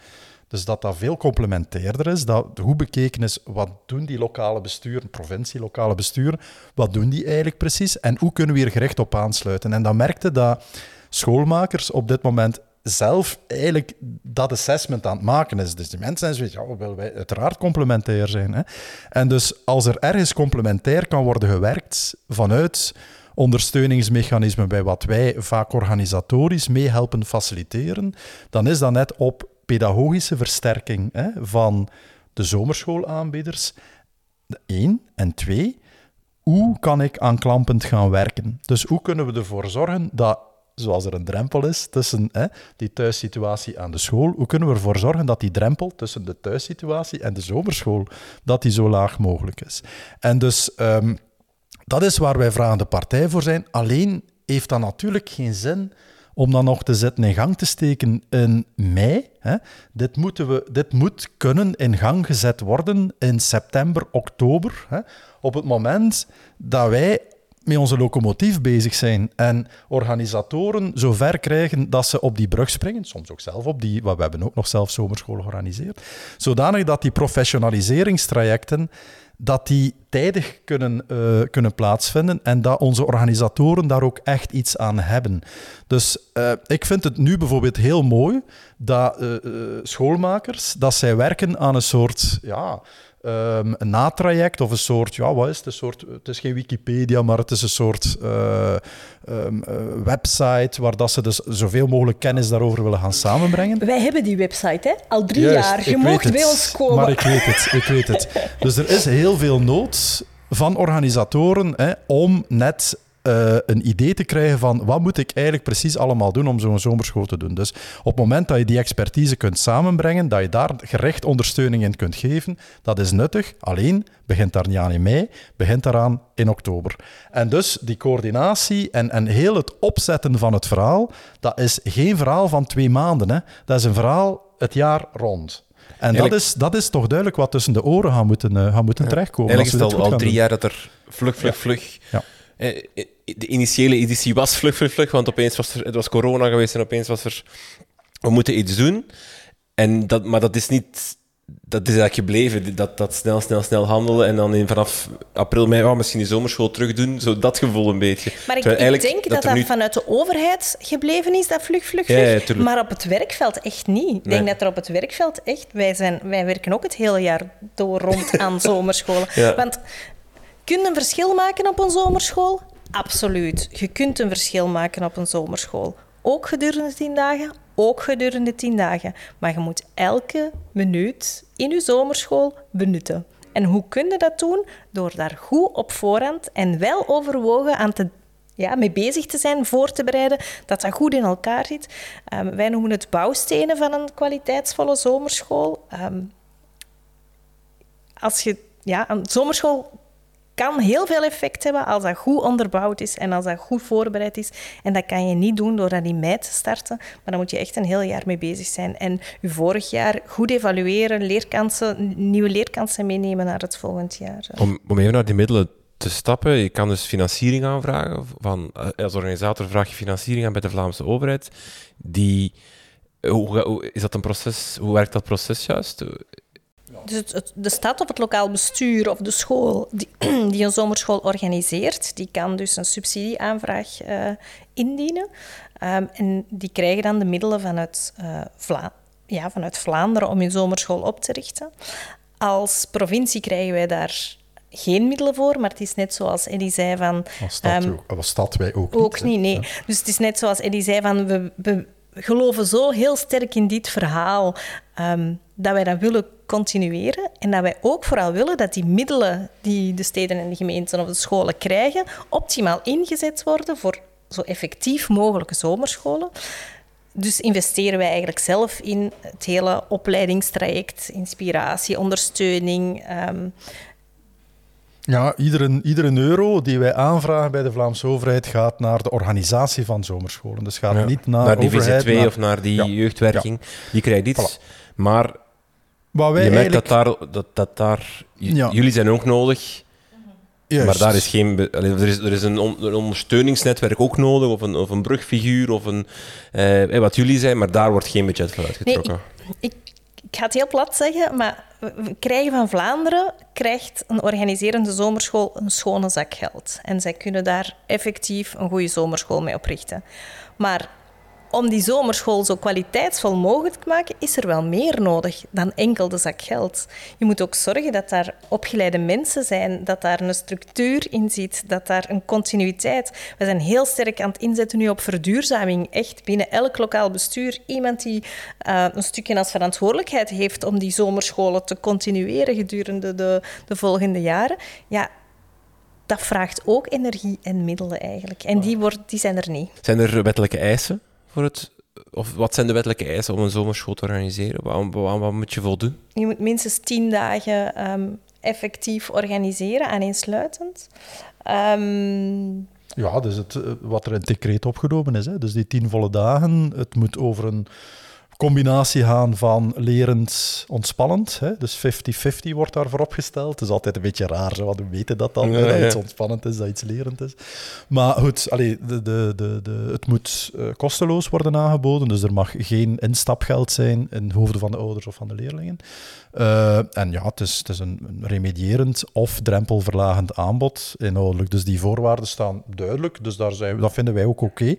Dus dat dat veel complementairder is, dat bekeken is wat doen die lokale besturen, provincie, lokale besturen, wat doen die eigenlijk precies en hoe kunnen we hier gerecht op aansluiten. En dan merkte dat schoolmakers op dit moment zelf eigenlijk dat assessment aan het maken is. Dus die mensen zijn zoiets, ja, willen wij uiteraard complementair zijn. Hè? En dus als er ergens complementair kan worden gewerkt vanuit ondersteuningsmechanismen bij wat wij vaak organisatorisch meehelpen faciliteren, dan is dat net op pedagogische versterking hè, van de zomerschoolaanbieders. Eén. En twee, hoe kan ik aanklampend gaan werken? Dus hoe kunnen we ervoor zorgen dat, zoals er een drempel is tussen hè, die thuissituatie en de school, hoe kunnen we ervoor zorgen dat die drempel tussen de thuissituatie en de zomerschool, dat die zo laag mogelijk is? En dus um, dat is waar wij vragende partij voor zijn. Alleen heeft dat natuurlijk geen zin om dan nog te zetten in gang te steken in mei. Hè. Dit, moeten we, dit moet kunnen in gang gezet worden in september, oktober. Hè. Op het moment dat wij met onze locomotief bezig zijn en organisatoren zover krijgen dat ze op die brug springen, soms ook zelf op die, wat we hebben ook nog zelf zomerscholen georganiseerd, zodanig dat die professionaliseringstrajecten dat die tijdig kunnen, uh, kunnen plaatsvinden en dat onze organisatoren daar ook echt iets aan hebben. Dus uh, ik vind het nu bijvoorbeeld heel mooi dat uh, schoolmakers dat zij werken aan een soort ja, um, een natraject of een soort, ja, wat is het? Een soort, het is geen Wikipedia, maar het is een soort uh, um, uh, website waar dat ze dus zoveel mogelijk kennis daarover willen gaan samenbrengen. Wij hebben die website, hè? Al drie Juist, jaar. Je mocht bij ons komen. Maar ik weet het, ik weet het. *laughs* Dus er is heel veel nood van organisatoren hè, om net uh, een idee te krijgen van wat moet ik eigenlijk precies allemaal doen om zo'n zomerschool te doen. Dus op het moment dat je die expertise kunt samenbrengen, dat je daar gericht ondersteuning in kunt geven, dat is nuttig. Alleen begint daar niet aan in mei, begint daaraan in oktober. En dus die coördinatie en, en heel het opzetten van het verhaal, dat is geen verhaal van twee maanden. Hè. Dat is een verhaal het jaar rond. En dat is, dat is toch duidelijk wat tussen de oren gaan moeten, uh, gaan moeten ja. terechtkomen. Eigenlijk is het al, al drie jaar dat er vlug, vlug, vlug ja. Eh, de initiële editie was vlug, vlug, vlug, want opeens was er, het was corona geweest en opeens was er, we moeten iets doen. En dat, maar dat is niet, dat is eigenlijk gebleven, dat, dat snel, snel, snel handelen en dan in, vanaf april, mei, oh, misschien die zomerschool terug doen, zo dat gevoel een beetje. Maar ik, ik denk dat dat, nu... vanuit de overheid gebleven is, dat vlug, vlug, vlug. Ja, ja, maar op het werkveld echt niet. Ik denk dat er op het werkveld echt, wij, zijn, wij werken ook het hele jaar door rond aan *laughs* zomerscholen. Want kun je een verschil maken op een zomerschool? Absoluut. Je kunt een verschil maken op een zomerschool. Ook gedurende tien dagen, ook gedurende tien dagen. Maar je moet elke minuut in je zomerschool benutten. En hoe kun je dat doen? Door daar goed op voorhand en wel overwogen aan te ja, mee bezig te zijn, voor te bereiden, dat dat goed in elkaar zit. Um, wij noemen het bouwstenen van een kwaliteitsvolle zomerschool. Um, als je ja, een zomerschool kan heel veel effect hebben als dat goed onderbouwd is en als dat goed voorbereid is. En dat kan je niet doen door dat in mei te starten, maar dan moet je echt een heel jaar mee bezig zijn. En je vorig jaar goed evalueren, leerkansen, nieuwe leerkansen meenemen naar het volgend jaar. Om, om even naar die middelen te stappen, je kan dus financiering aanvragen. Van, eh, als organisator vraag je financiering aan bij de Vlaamse overheid. Die, hoe, is dat een proces, hoe werkt dat proces juist? Dus het, de stad of het lokaal bestuur of de school die, *clears throat* die, een zomerschool organiseert, die kan dus een subsidieaanvraag uh, indienen. Um, en die krijgen dan de middelen vanuit, uh, Vla ja, vanuit Vlaanderen om hun zomerschool op te richten. Als provincie krijgen wij daar geen middelen voor, maar het is net zoals Eddie zei van... Als stad, um, als stad wij ook niet. Ook niet, nee. Dus het is net zoals Eddie zei van... We, we geloven zo heel sterk in dit verhaal um, dat wij dat willen continueren en dat wij ook vooral willen dat die middelen die de steden en de gemeenten of de scholen krijgen, optimaal ingezet worden voor zo effectief mogelijke zomerscholen. Dus investeren wij eigenlijk zelf in het hele opleidingstraject, inspiratie, ondersteuning. Um, ja, iedere, iedere euro die wij aanvragen bij de Vlaamse overheid gaat naar de organisatie van zomerscholen. Dus gaat niet naar, naar die VZ2 of naar die jeugdwerking. Die krijgt iets. Maar je merkt dat daar, dat, dat daar jullie zijn ook nodig. Maar daar is geen. Er is, er is een, een, ondersteuningsnetwerk ook nodig, of een, of een brugfiguur, of een, eh, wat jullie zijn, maar daar wordt geen budget voor uitgetrokken. Nee, ik, ik, ik, ga het heel plat zeggen, maar we krijgen van Vlaanderen krijgt een organiserende zomerschool een schone zak geld. En zij kunnen daar effectief een goede zomerschool mee oprichten. Maar om die zomerschool zo kwaliteitsvol mogelijk te maken, is er wel meer nodig dan enkel de zak geld. Je moet ook zorgen dat daar opgeleide mensen zijn, dat daar een structuur in zit, dat daar een continuïteit. We zijn heel sterk aan het inzetten nu op verduurzaming. Echt binnen elk lokaal bestuur iemand die uh, een stukje als verantwoordelijkheid heeft om die zomerscholen te continueren gedurende de, de volgende jaren. Ja, dat vraagt ook energie en middelen eigenlijk. En die, wordt, die zijn er niet. Zijn er wettelijke eisen voor het of wat zijn de wettelijke eisen om een zomerschool te organiseren? Wat, wat, wat, moet je voldoen? Je moet minstens tien dagen um, effectief organiseren, aaneensluitend. Um, ja, dus het, eh, wat er in het decreet opgenomen is. Hè. Dus die tien volle dagen, het moet over een combinatie gaan van lerend ontspannend. Hè? Dus 50-50 wordt daarvoor opgesteld. Het is altijd een beetje raar, zo, want we weten dat dan, Ja, dat ja. iets ontspannend is, dat iets lerend is. Maar goed, allee, de, de, de, de, het moet eh, kosteloos worden aangeboden, dus er mag geen instapgeld zijn in hoofden van de ouders of van de leerlingen. Eh, en ja, het is, het is een, remedierend of drempelverlagend aanbod inhoudelijk. Dus die voorwaarden staan duidelijk, dus daar zijn, dat vinden wij ook oké.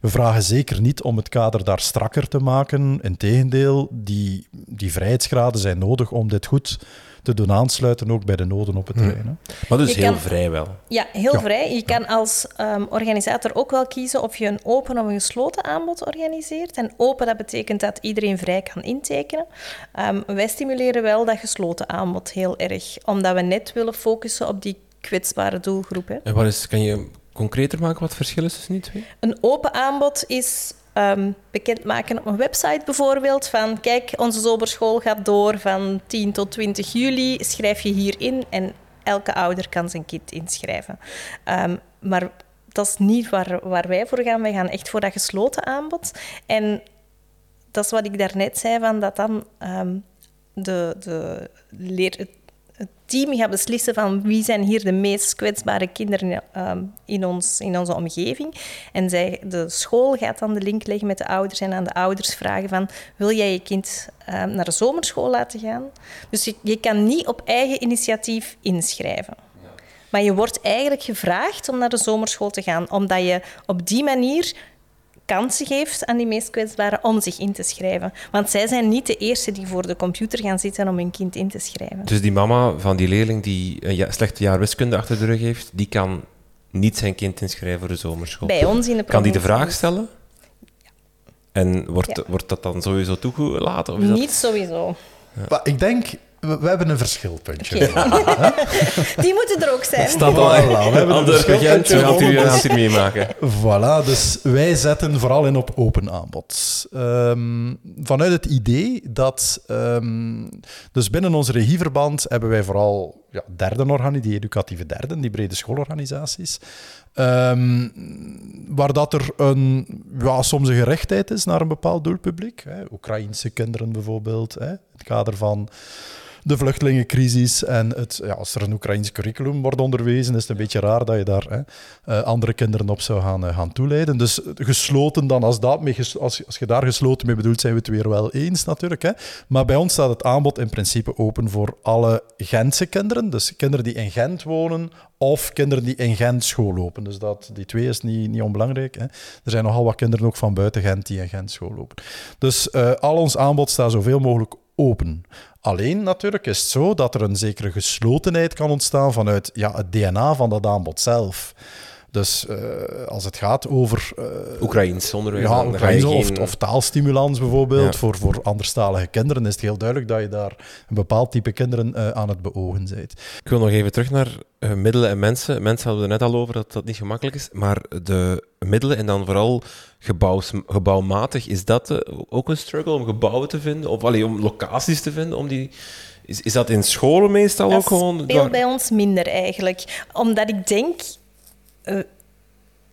We vragen zeker niet om het kader daar strakker te maken. Integendeel, die, die vrijheidsgraden zijn nodig om dit goed doen aansluiten, ook bij de noden op het terrein. hè. Maar dus Je heel kan- vrij wel. Ja, heel Ja. vrij. Je kan als ehm, organisator ook wel kiezen of je een open of een gesloten aanbod organiseert. En open, dat betekent dat iedereen vrij kan intekenen. Ehm, wij stimuleren wel dat gesloten aanbod heel erg, omdat we net willen focussen op die kwetsbare doelgroep. Hè. En wat is, kan je concreter maken wat het verschil is tussen die twee? Een open aanbod is ehm, bekendmaken op een website bijvoorbeeld van kijk, onze zomerschool gaat door van 10 tot 20 juli, schrijf je hier in en elke ouder kan zijn kind inschrijven. Ehm, maar dat is niet waar, waar wij voor gaan. Wij gaan echt voor dat gesloten aanbod. En dat is wat ik daarnet zei, van dat dan ehm, de, de leer, het, team gaat beslissen van wie zijn hier de meest kwetsbare kinderen ehm, in, ons, in onze omgeving. En zij, de school gaat dan de link leggen met de ouders en aan de ouders vragen van wil jij je kind ehm, naar de zomerschool laten gaan? Dus je, je kan niet op eigen initiatief inschrijven. Maar je wordt eigenlijk gevraagd om naar de zomerschool te gaan, omdat je op die manier kansen geeft aan die meest kwetsbaren om zich in te schrijven. Want zij zijn niet de eerste die voor de computer gaan zitten om hun kind in te schrijven. Dus die mama van die leerling die een ja, slechte jaar wiskunde achter de rug heeft, die kan niet zijn kind inschrijven voor de zomerschool. Bij ons in de Kan die de vraag stellen? En wordt, Ja. wordt dat dan sowieso toegelaten? Of is dat... Niet sowieso. Maar ik denk, we, we hebben een verschilpuntje. *laughs* Die moeten er ook zijn. Staat al Voilà, we hebben een verschilpuntje we gaan het meemaken. Voilà, dus wij zetten vooral in op open aanbod. Ehm, vanuit het idee dat... ehm, dus binnen ons regieverband hebben wij vooral ja, derden organisaties, die educatieve derden, die brede schoolorganisaties. Ehm, waar dat er een, ja, soms een gerechtheid is naar een bepaald doelpubliek. Hè. Oekraïnse kinderen bijvoorbeeld, hè, in het kader van de vluchtelingencrisis. En het, ja, als er een Oekraïns curriculum wordt onderwezen, is het een beetje raar dat je daar hè, eh, andere kinderen op zou gaan, eh, gaan toeleiden. Dus gesloten dan, als, dat mee als, als je daar gesloten mee bedoelt, zijn we het weer wel eens natuurlijk. Hè. Maar bij ons staat het aanbod in principe open voor alle Gentse kinderen. Dus kinderen die in Gent wonen of kinderen die in Gent school lopen. Dus dat, die twee is niet, niet onbelangrijk. Hè. Er zijn nogal wat kinderen ook van buiten Gent die in Gent school lopen. Dus eh, al ons aanbod staat zoveel mogelijk open. Alleen natuurlijk is het zo dat er een zekere geslotenheid kan ontstaan vanuit ja, het DNA van dat aanbod zelf. Dus eh, als het gaat over eh, Oekraïens onderwijs. ja, geen- of, taalstimulans bijvoorbeeld Ja. voor, voor anderstalige kinderen, is het heel duidelijk dat je daar een bepaald type kinderen eh, aan het beogen bent. Ik wil nog even terug naar eh, middelen en mensen. Mensen hadden we er net al over dat dat niet gemakkelijk is. Maar de middelen en dan vooral gebouws, gebouwmatig, is dat ook een struggle om gebouwen te vinden? Of allee, om locaties te vinden? Om die, is, is dat in scholen meestal ook Dat gewoon? speelt bij ons minder eigenlijk. Omdat ik denk... eh,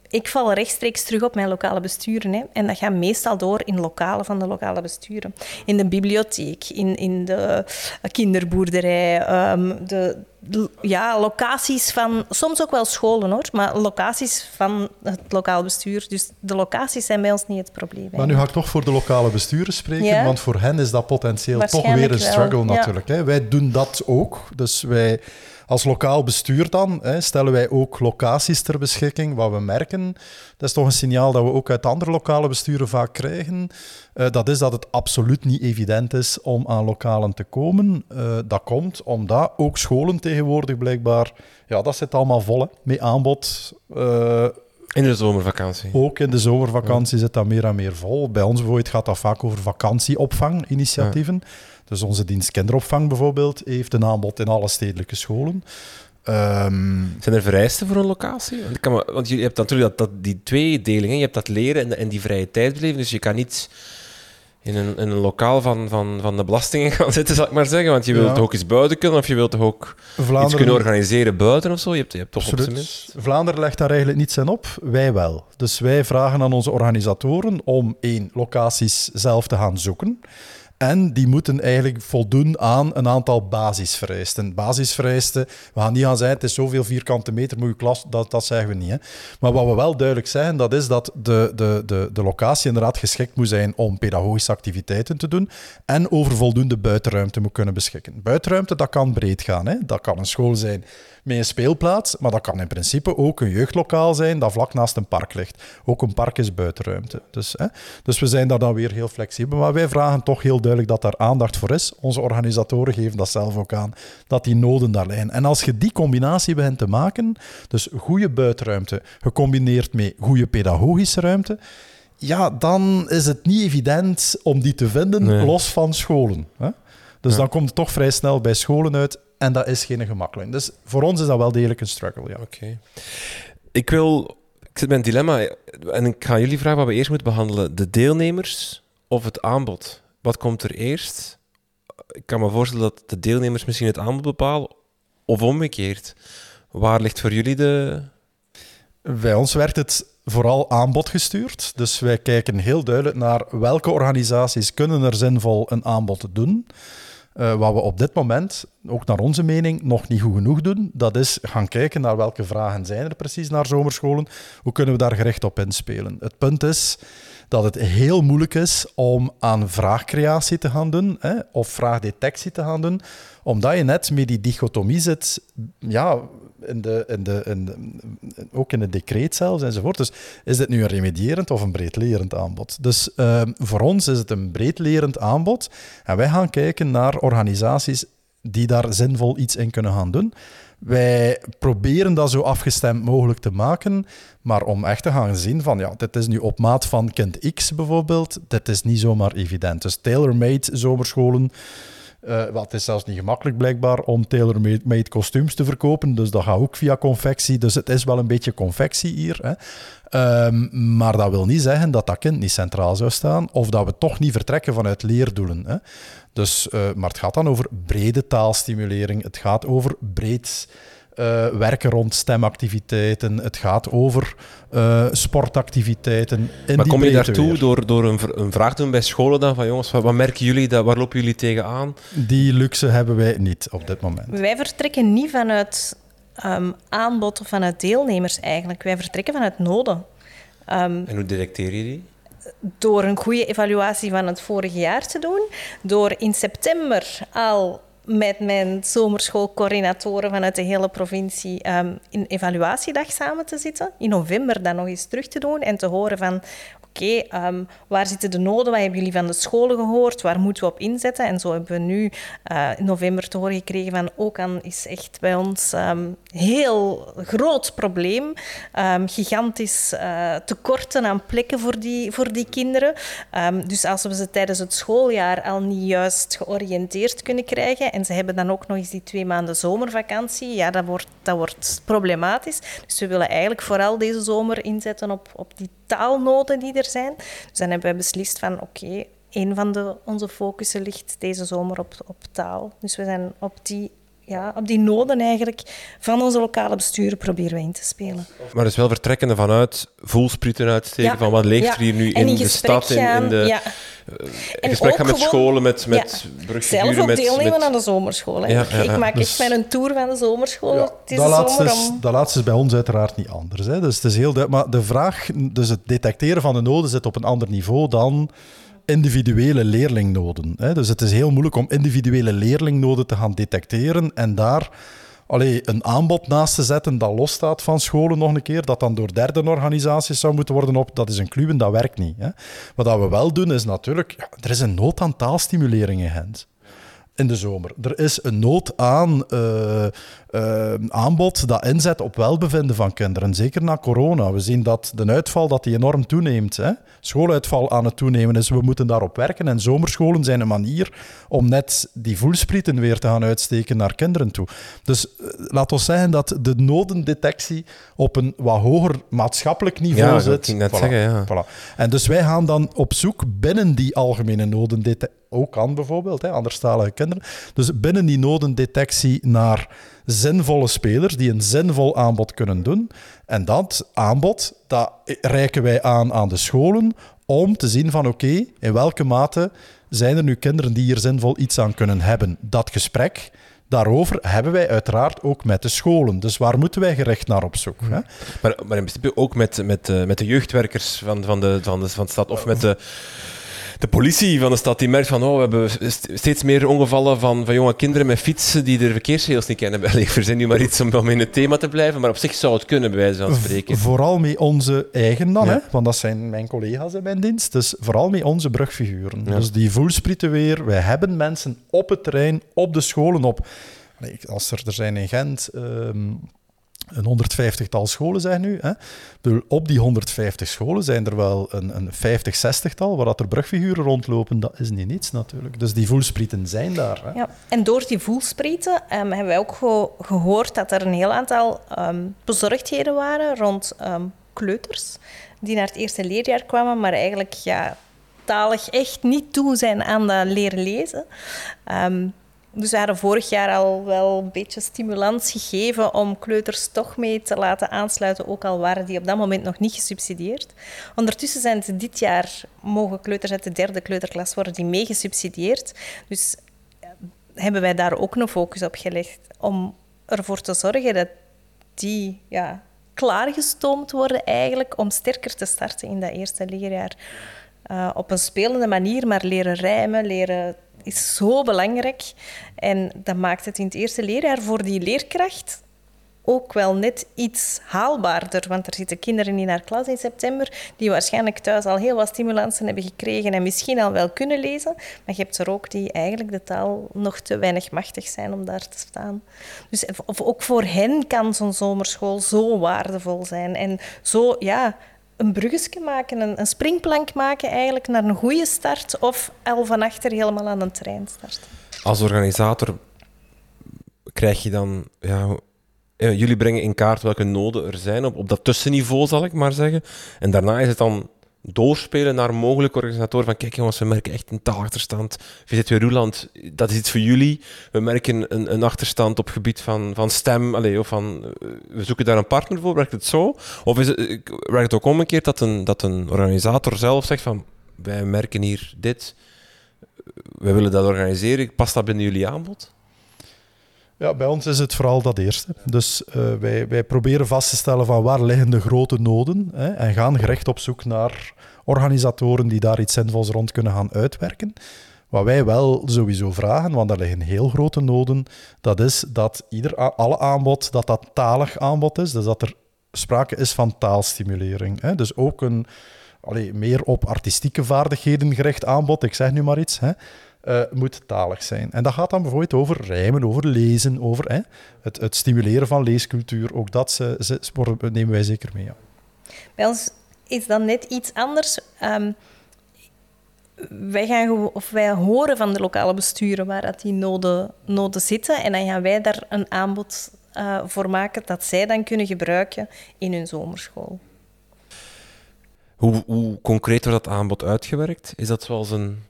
ik val rechtstreeks terug op mijn lokale besturen. Hè. En dat gaat meestal door in lokalen van de lokale besturen. In de bibliotheek, in, in de kinderboerderij, ehm, de, de- ja, locaties van... Soms ook wel scholen, hoor. Maar locaties van het lokaal bestuur. Dus de locaties zijn bij ons niet het probleem. Maar nu ga ik toch voor de lokale besturen spreken, Ja. want voor hen is dat potentieel toch weer een struggle ja. natuurlijk. Hè. Wij doen dat ook. Dus wij als lokaal bestuur dan hè, stellen wij ook locaties ter beschikking. Wat we merken, dat is toch een signaal dat we ook uit andere lokale besturen vaak krijgen. eh, dat is dat het absoluut niet evident is om aan lokalen te komen. Eh, dat komt omdat ook scholen tegenwoordig blijkbaar, ja, dat zit allemaal vol hè, met aanbod. eh, In de zomervakantie. ook in de zomervakantie zit dat meer en meer vol. Bij ons bijvoorbeeld gaat dat vaak over vakantieopvanginitiatieven. Dus onze dienst kinderopvang bijvoorbeeld heeft een aanbod in alle stedelijke scholen. Ehm, Zijn er vereisten voor een locatie? Want, kan me- want je hebt natuurlijk dat, dat, die twee delingen. Je hebt dat leren en, en die vrije tijd beleven. Dus je kan niet... in een, in een lokaal van, van, van de belastingen *laughs* gaan zitten, zal ik maar zeggen. Want je wilt Ja. toch ook eens buiten kunnen, of je wilt toch ook iets kunnen organiseren buiten of zo. Je hebt, je hebt toch op zijn Absoluut. minst... Vlaanderen legt daar eigenlijk niets in op, wij wel. Dus wij vragen aan onze organisatoren om één, locaties zelf te gaan zoeken. En die moeten eigenlijk voldoen aan een aantal basisvereisten. Basisvereisten, we gaan niet gaan zeggen, het is zoveel vierkante meter, moet je klas, dat, dat zeggen we niet. Hè. Maar wat we wel duidelijk zeggen, dat is dat de, de, de, de locatie inderdaad geschikt moet zijn om pedagogische activiteiten te doen en over voldoende buitenruimte moet kunnen beschikken. Buitenruimte, dat kan breed gaan. Hè. Dat kan een school zijn met een speelplaats, maar dat kan in principe ook een jeugdlokaal zijn dat vlak naast een park ligt. Ook een park is buitenruimte. Dus, hè, dus we zijn daar dan weer heel flexibel. Maar wij vragen toch heel duidelijk dat daar aandacht voor is. Onze organisatoren geven dat zelf ook aan, dat die noden daar liggen. En als je die combinatie begint te maken, dus goede buitenruimte gecombineerd met goede pedagogische ruimte, ja, dan is het niet evident om die te vinden Nee. los van scholen. Hè? Dus Ja. dan komt het toch vrij snel bij scholen uit en dat is geen gemakkelijk. Dus voor ons is dat wel degelijk een struggle. Ja. Oké. Ik wil... Ik zit met een dilemma en ik ga jullie vragen wat we eerst moeten behandelen. De deelnemers of het aanbod? Wat komt er eerst? Ik kan me voorstellen dat de deelnemers misschien het aanbod bepalen of omgekeerd. Waar ligt voor jullie de... Bij ons werkt het vooral aanbodgestuurd. Dus wij kijken heel duidelijk naar welke organisaties kunnen er zinvol een aanbod doen. Eh, wat we op dit moment, ook naar onze mening, nog niet goed genoeg doen, dat is gaan kijken naar welke vragen zijn er precies naar zomerscholen. Hoe kunnen we daar gericht op inspelen? Het punt is dat het heel moeilijk is om aan vraagcreatie te gaan doen, hè, of vraagdetectie te gaan doen, omdat je net met die dichotomie zit, ja, in de, in de, de, ook in het decreet zelfs enzovoort. Dus is dit nu een remedierend of een breedlerend aanbod? Dus ehm, voor ons is het een breedlerend aanbod en wij gaan kijken naar organisaties die daar zinvol iets in kunnen gaan doen. Wij proberen dat zo afgestemd mogelijk te maken, maar om echt te gaan zien van, ja, dit is nu op maat van kind X bijvoorbeeld, dit is niet zomaar evident. Dus tailor-made zomerscholen, eh, wel, het is zelfs niet gemakkelijk blijkbaar om tailor-made kostuums te verkopen, dus dat gaat ook via confectie, dus het is wel een beetje confectie hier. Hè. Ehm, maar dat wil niet zeggen dat dat kind niet centraal zou staan, of dat we toch niet vertrekken vanuit leerdoelen. Hè. Dus, eh, maar het gaat dan over brede taalstimulering, het gaat over breed eh, werken rond stemactiviteiten, het gaat over eh, sportactiviteiten. In Maar kom je daartoe weer. door, door een, een vraag te doen bij scholen dan? Van jongens, wat, wat merken jullie, dat, waar lopen jullie tegenaan? Die luxe hebben wij niet op dit moment. Wij vertrekken niet vanuit ehm, aanbod of vanuit deelnemers eigenlijk. Wij vertrekken vanuit noden. Ehm, En hoe detecteer je die? door een goede evaluatie van het vorige jaar te doen, door in september al met mijn zomerschoolcoördinatoren vanuit de hele provincie ehm een evaluatiedag samen te zitten, in november dan nog eens terug te doen en te horen van oké, ehm, waar zitten de noden, wat hebben jullie van de scholen gehoord, waar moeten we op inzetten? En zo hebben we nu eh, in november te horen gekregen van Okan is echt bij ons een heel groot probleem, Ehm, gigantisch eh, tekorten aan plekken voor die, voor die kinderen. Ehm, dus als we ze tijdens het schooljaar al niet juist georiënteerd kunnen krijgen en ze hebben dan ook nog eens die twee maanden zomervakantie, ja, dat wordt, dat wordt problematisch. Dus we willen eigenlijk vooral deze zomer inzetten op, op die taalnoden die er zijn. Dus dan hebben we beslist van oké, een van de, onze focussen ligt deze zomer op, op taal. Dus we zijn op die, ja, op die noden eigenlijk van onze lokale besturen proberen we in te spelen. Maar dus wel vertrekkende vanuit voelsprieten uitsteken Ja, van wat leeft ja. er hier nu in, de stad, in, de, ja. in gesprek ook gaan met gewoon- scholen, met, met Zelf brugfiguren, ook met, deelnemen met- aan de zomerschool. hè. Ja, Ik- ja, ja. Ik maak Dus- echt mijn tour van de zomerschool Ja, dat, laatste zomer. is, dat laatste is bij ons uiteraard niet anders. Hè. Dus het is heel duidelijk. Maar de vraag, dus het detecteren van de noden zit op een ander niveau dan individuele leerlingnoden. Hè. Dus het is heel moeilijk om individuele leerlingnoden te gaan detecteren en daar allee, een aanbod naast te zetten dat losstaat van scholen nog een keer, dat dan door derde organisaties zou moeten worden op, dat is een kluwen, dat werkt niet. Hè. Wat we wel doen is natuurlijk, ja, er is een nood aan taalstimulering in Gent. in de zomer. Er is een nood aan uh, uh, aanbod dat inzet op welbevinden van kinderen. Zeker na corona. We zien dat de uitval dat die enorm toeneemt. Hè? Schooluitval aan het toenemen is. We moeten daarop werken. En zomerscholen zijn een manier om net die voelsprieten weer te gaan uitsteken naar kinderen toe. Dus uh, laat ons zeggen dat de nodendetectie op een wat hoger maatschappelijk niveau ja, zit. Ik net voilà, zeggen, ja. Voilà. En dus wij gaan dan op zoek binnen die algemene nodendetectie ook kan bijvoorbeeld, hè, anderstalige kinderen. Dus binnen die nodendetectie naar zinvolle spelers die een zinvol aanbod kunnen doen. En dat aanbod, dat reiken wij aan aan de scholen om te zien van oké, in welke mate zijn er nu kinderen die hier zinvol iets aan kunnen hebben. Dat gesprek, daarover hebben wij uiteraard ook met de scholen. Dus waar moeten wij gericht naar op zoek? Hè? Maar, maar in principe ook met, met, uh, met de jeugdwerkers van, van, de, van, de, van de stad of met de de politie van de stad die merkt van oh, we hebben steeds meer ongevallen van, van jonge kinderen met fietsen die de verkeersregels niet kennen. *laughs* Ik verzin nu maar iets om, om in het thema te blijven, maar op zich zou het kunnen, bij wijze van spreken. Vooral met onze eigen dan, ja. hè? want dat zijn mijn collega's in mijn dienst. Dus vooral met onze brugfiguren. Ja. Dus die voelsprieten weer. Wij hebben mensen op het terrein, op de scholen, op... Als er, er zijn in Gent... Um, een 150-tal scholen zijn nu. Hè. Op die 150 scholen zijn er wel een, een 50, 60-tal waar dat er brugfiguren rondlopen. Dat is niet niets natuurlijk. Dus die voelsprieten zijn daar. Hè. Ja, en door die voelsprieten um, hebben wij ook ge gehoord dat er een heel aantal um, bezorgdheden waren rond um, kleuters die naar het eerste leerjaar kwamen, maar eigenlijk ja, talig echt niet toe zijn aan dat leren lezen. Dus we hadden vorig jaar al wel een beetje stimulans gegeven om kleuters toch mee te laten aansluiten, ook al waren die op dat moment nog niet gesubsidieerd. Ondertussen zijn het dit jaar, mogen kleuters uit de derde kleuterklas worden die mee gesubsidieerd. Dus hebben wij daar ook een focus op gelegd om ervoor te zorgen dat die ja, klaargestoomd worden eigenlijk om sterker te starten in dat eerste leerjaar. Uh, op een spelende manier, maar leren rijmen, leren is zo belangrijk. En dat maakt het in het eerste leerjaar voor die leerkracht ook wel net iets haalbaarder. Want er zitten kinderen in haar klas in september die waarschijnlijk thuis al heel wat stimulansen hebben gekregen en misschien al wel kunnen lezen. Maar je hebt er ook die eigenlijk de taal nog te weinig machtig zijn om daar te staan. Dus of ook voor hen kan zo'n zomerschool zo waardevol zijn. En zo, ja, een bruggetje maken, een, een, springplank maken eigenlijk naar een goede start of al van achter helemaal aan een trein starten. Als organisator krijg je dan... Ja, jullie brengen in kaart welke noden er zijn op, op dat tussenniveau, zal ik maar zeggen. En daarna is het dan doorspelen naar mogelijke organisatoren van kijk jongens, we merken echt een taalachterstand. VZW Roeland, dat is iets voor jullie. We merken een, een achterstand op gebied van, van stem, allez, of van, eh, we zoeken daar een partner voor, werkt het zo? Of is het, eh, werkt het ook omgekeerd dat een, dat een organisator zelf zegt van wij merken hier dit, wij willen dat organiseren, past dat binnen jullie aanbod? Ja, bij ons is het vooral dat eerste. Dus uh, wij, wij proberen vast te stellen van waar liggen de grote noden hè, en gaan gerecht op zoek naar organisatoren die daar iets zinvols rond kunnen gaan uitwerken. Wat wij wel sowieso vragen, want er liggen heel grote noden, dat is dat ieder, alle aanbod, dat dat talig aanbod is. Dus dat er sprake is van taalstimulering. Hè. Dus ook een allee, meer op artistieke vaardigheden gericht aanbod, ik zeg nu maar iets, hè, uh, moet talig zijn. En dat gaat dan bijvoorbeeld over rijmen, over lezen, over hè, het, het, stimuleren van leescultuur. Ook dat ze, ze, nemen wij zeker mee. Ja. Bij ons is dan net iets anders. Um, wij, gaan, of wij horen van de lokale besturen waar dat die noden, noden zitten. En dan gaan wij daar een aanbod uh, voor maken dat zij dan kunnen gebruiken in hun zomerschool. Hoe, hoe concreet wordt dat aanbod uitgewerkt? Is dat zoals een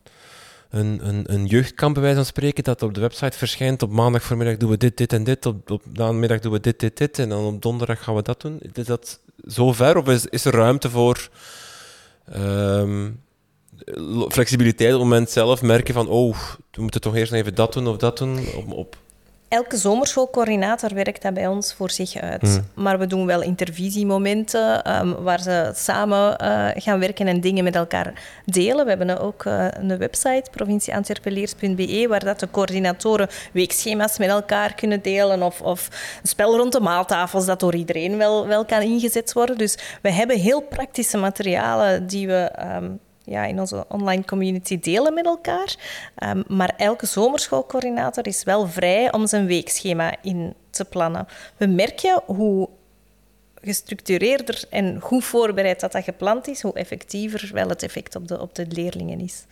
een, een, een jeugdkamp, bij wijze van spreken, dat op de website verschijnt. Op maandag doen we dit, dit en dit. Op, op namiddag doen we dit, dit, dit. En dan op donderdag gaan we dat doen. Is dat zo ver? Of is, is er ruimte voor um, flexibiliteit het moment zelf merken van, oh, we moeten toch eerst even dat doen of dat doen? Op, op Elke zomerschoolcoördinator werkt dat bij ons voor zich uit. Hmm. Maar we doen wel intervisiemomenten um, waar ze samen uh, gaan werken en dingen met elkaar delen. We hebben ook uh, een website, provincieantwerpenleers.be, waar dat de coördinatoren weekschema's met elkaar kunnen delen of, of een spel rond de maaltafels dat door iedereen wel, wel kan ingezet worden. Dus we hebben heel praktische materialen die we um, ja, in onze online community delen met elkaar. Ehm, maar elke zomerschoolcoördinator is wel vrij om zijn weekschema in te plannen. We merken hoe gestructureerder en hoe voorbereid dat, dat gepland is, hoe effectiever wel het effect op de, op de leerlingen is.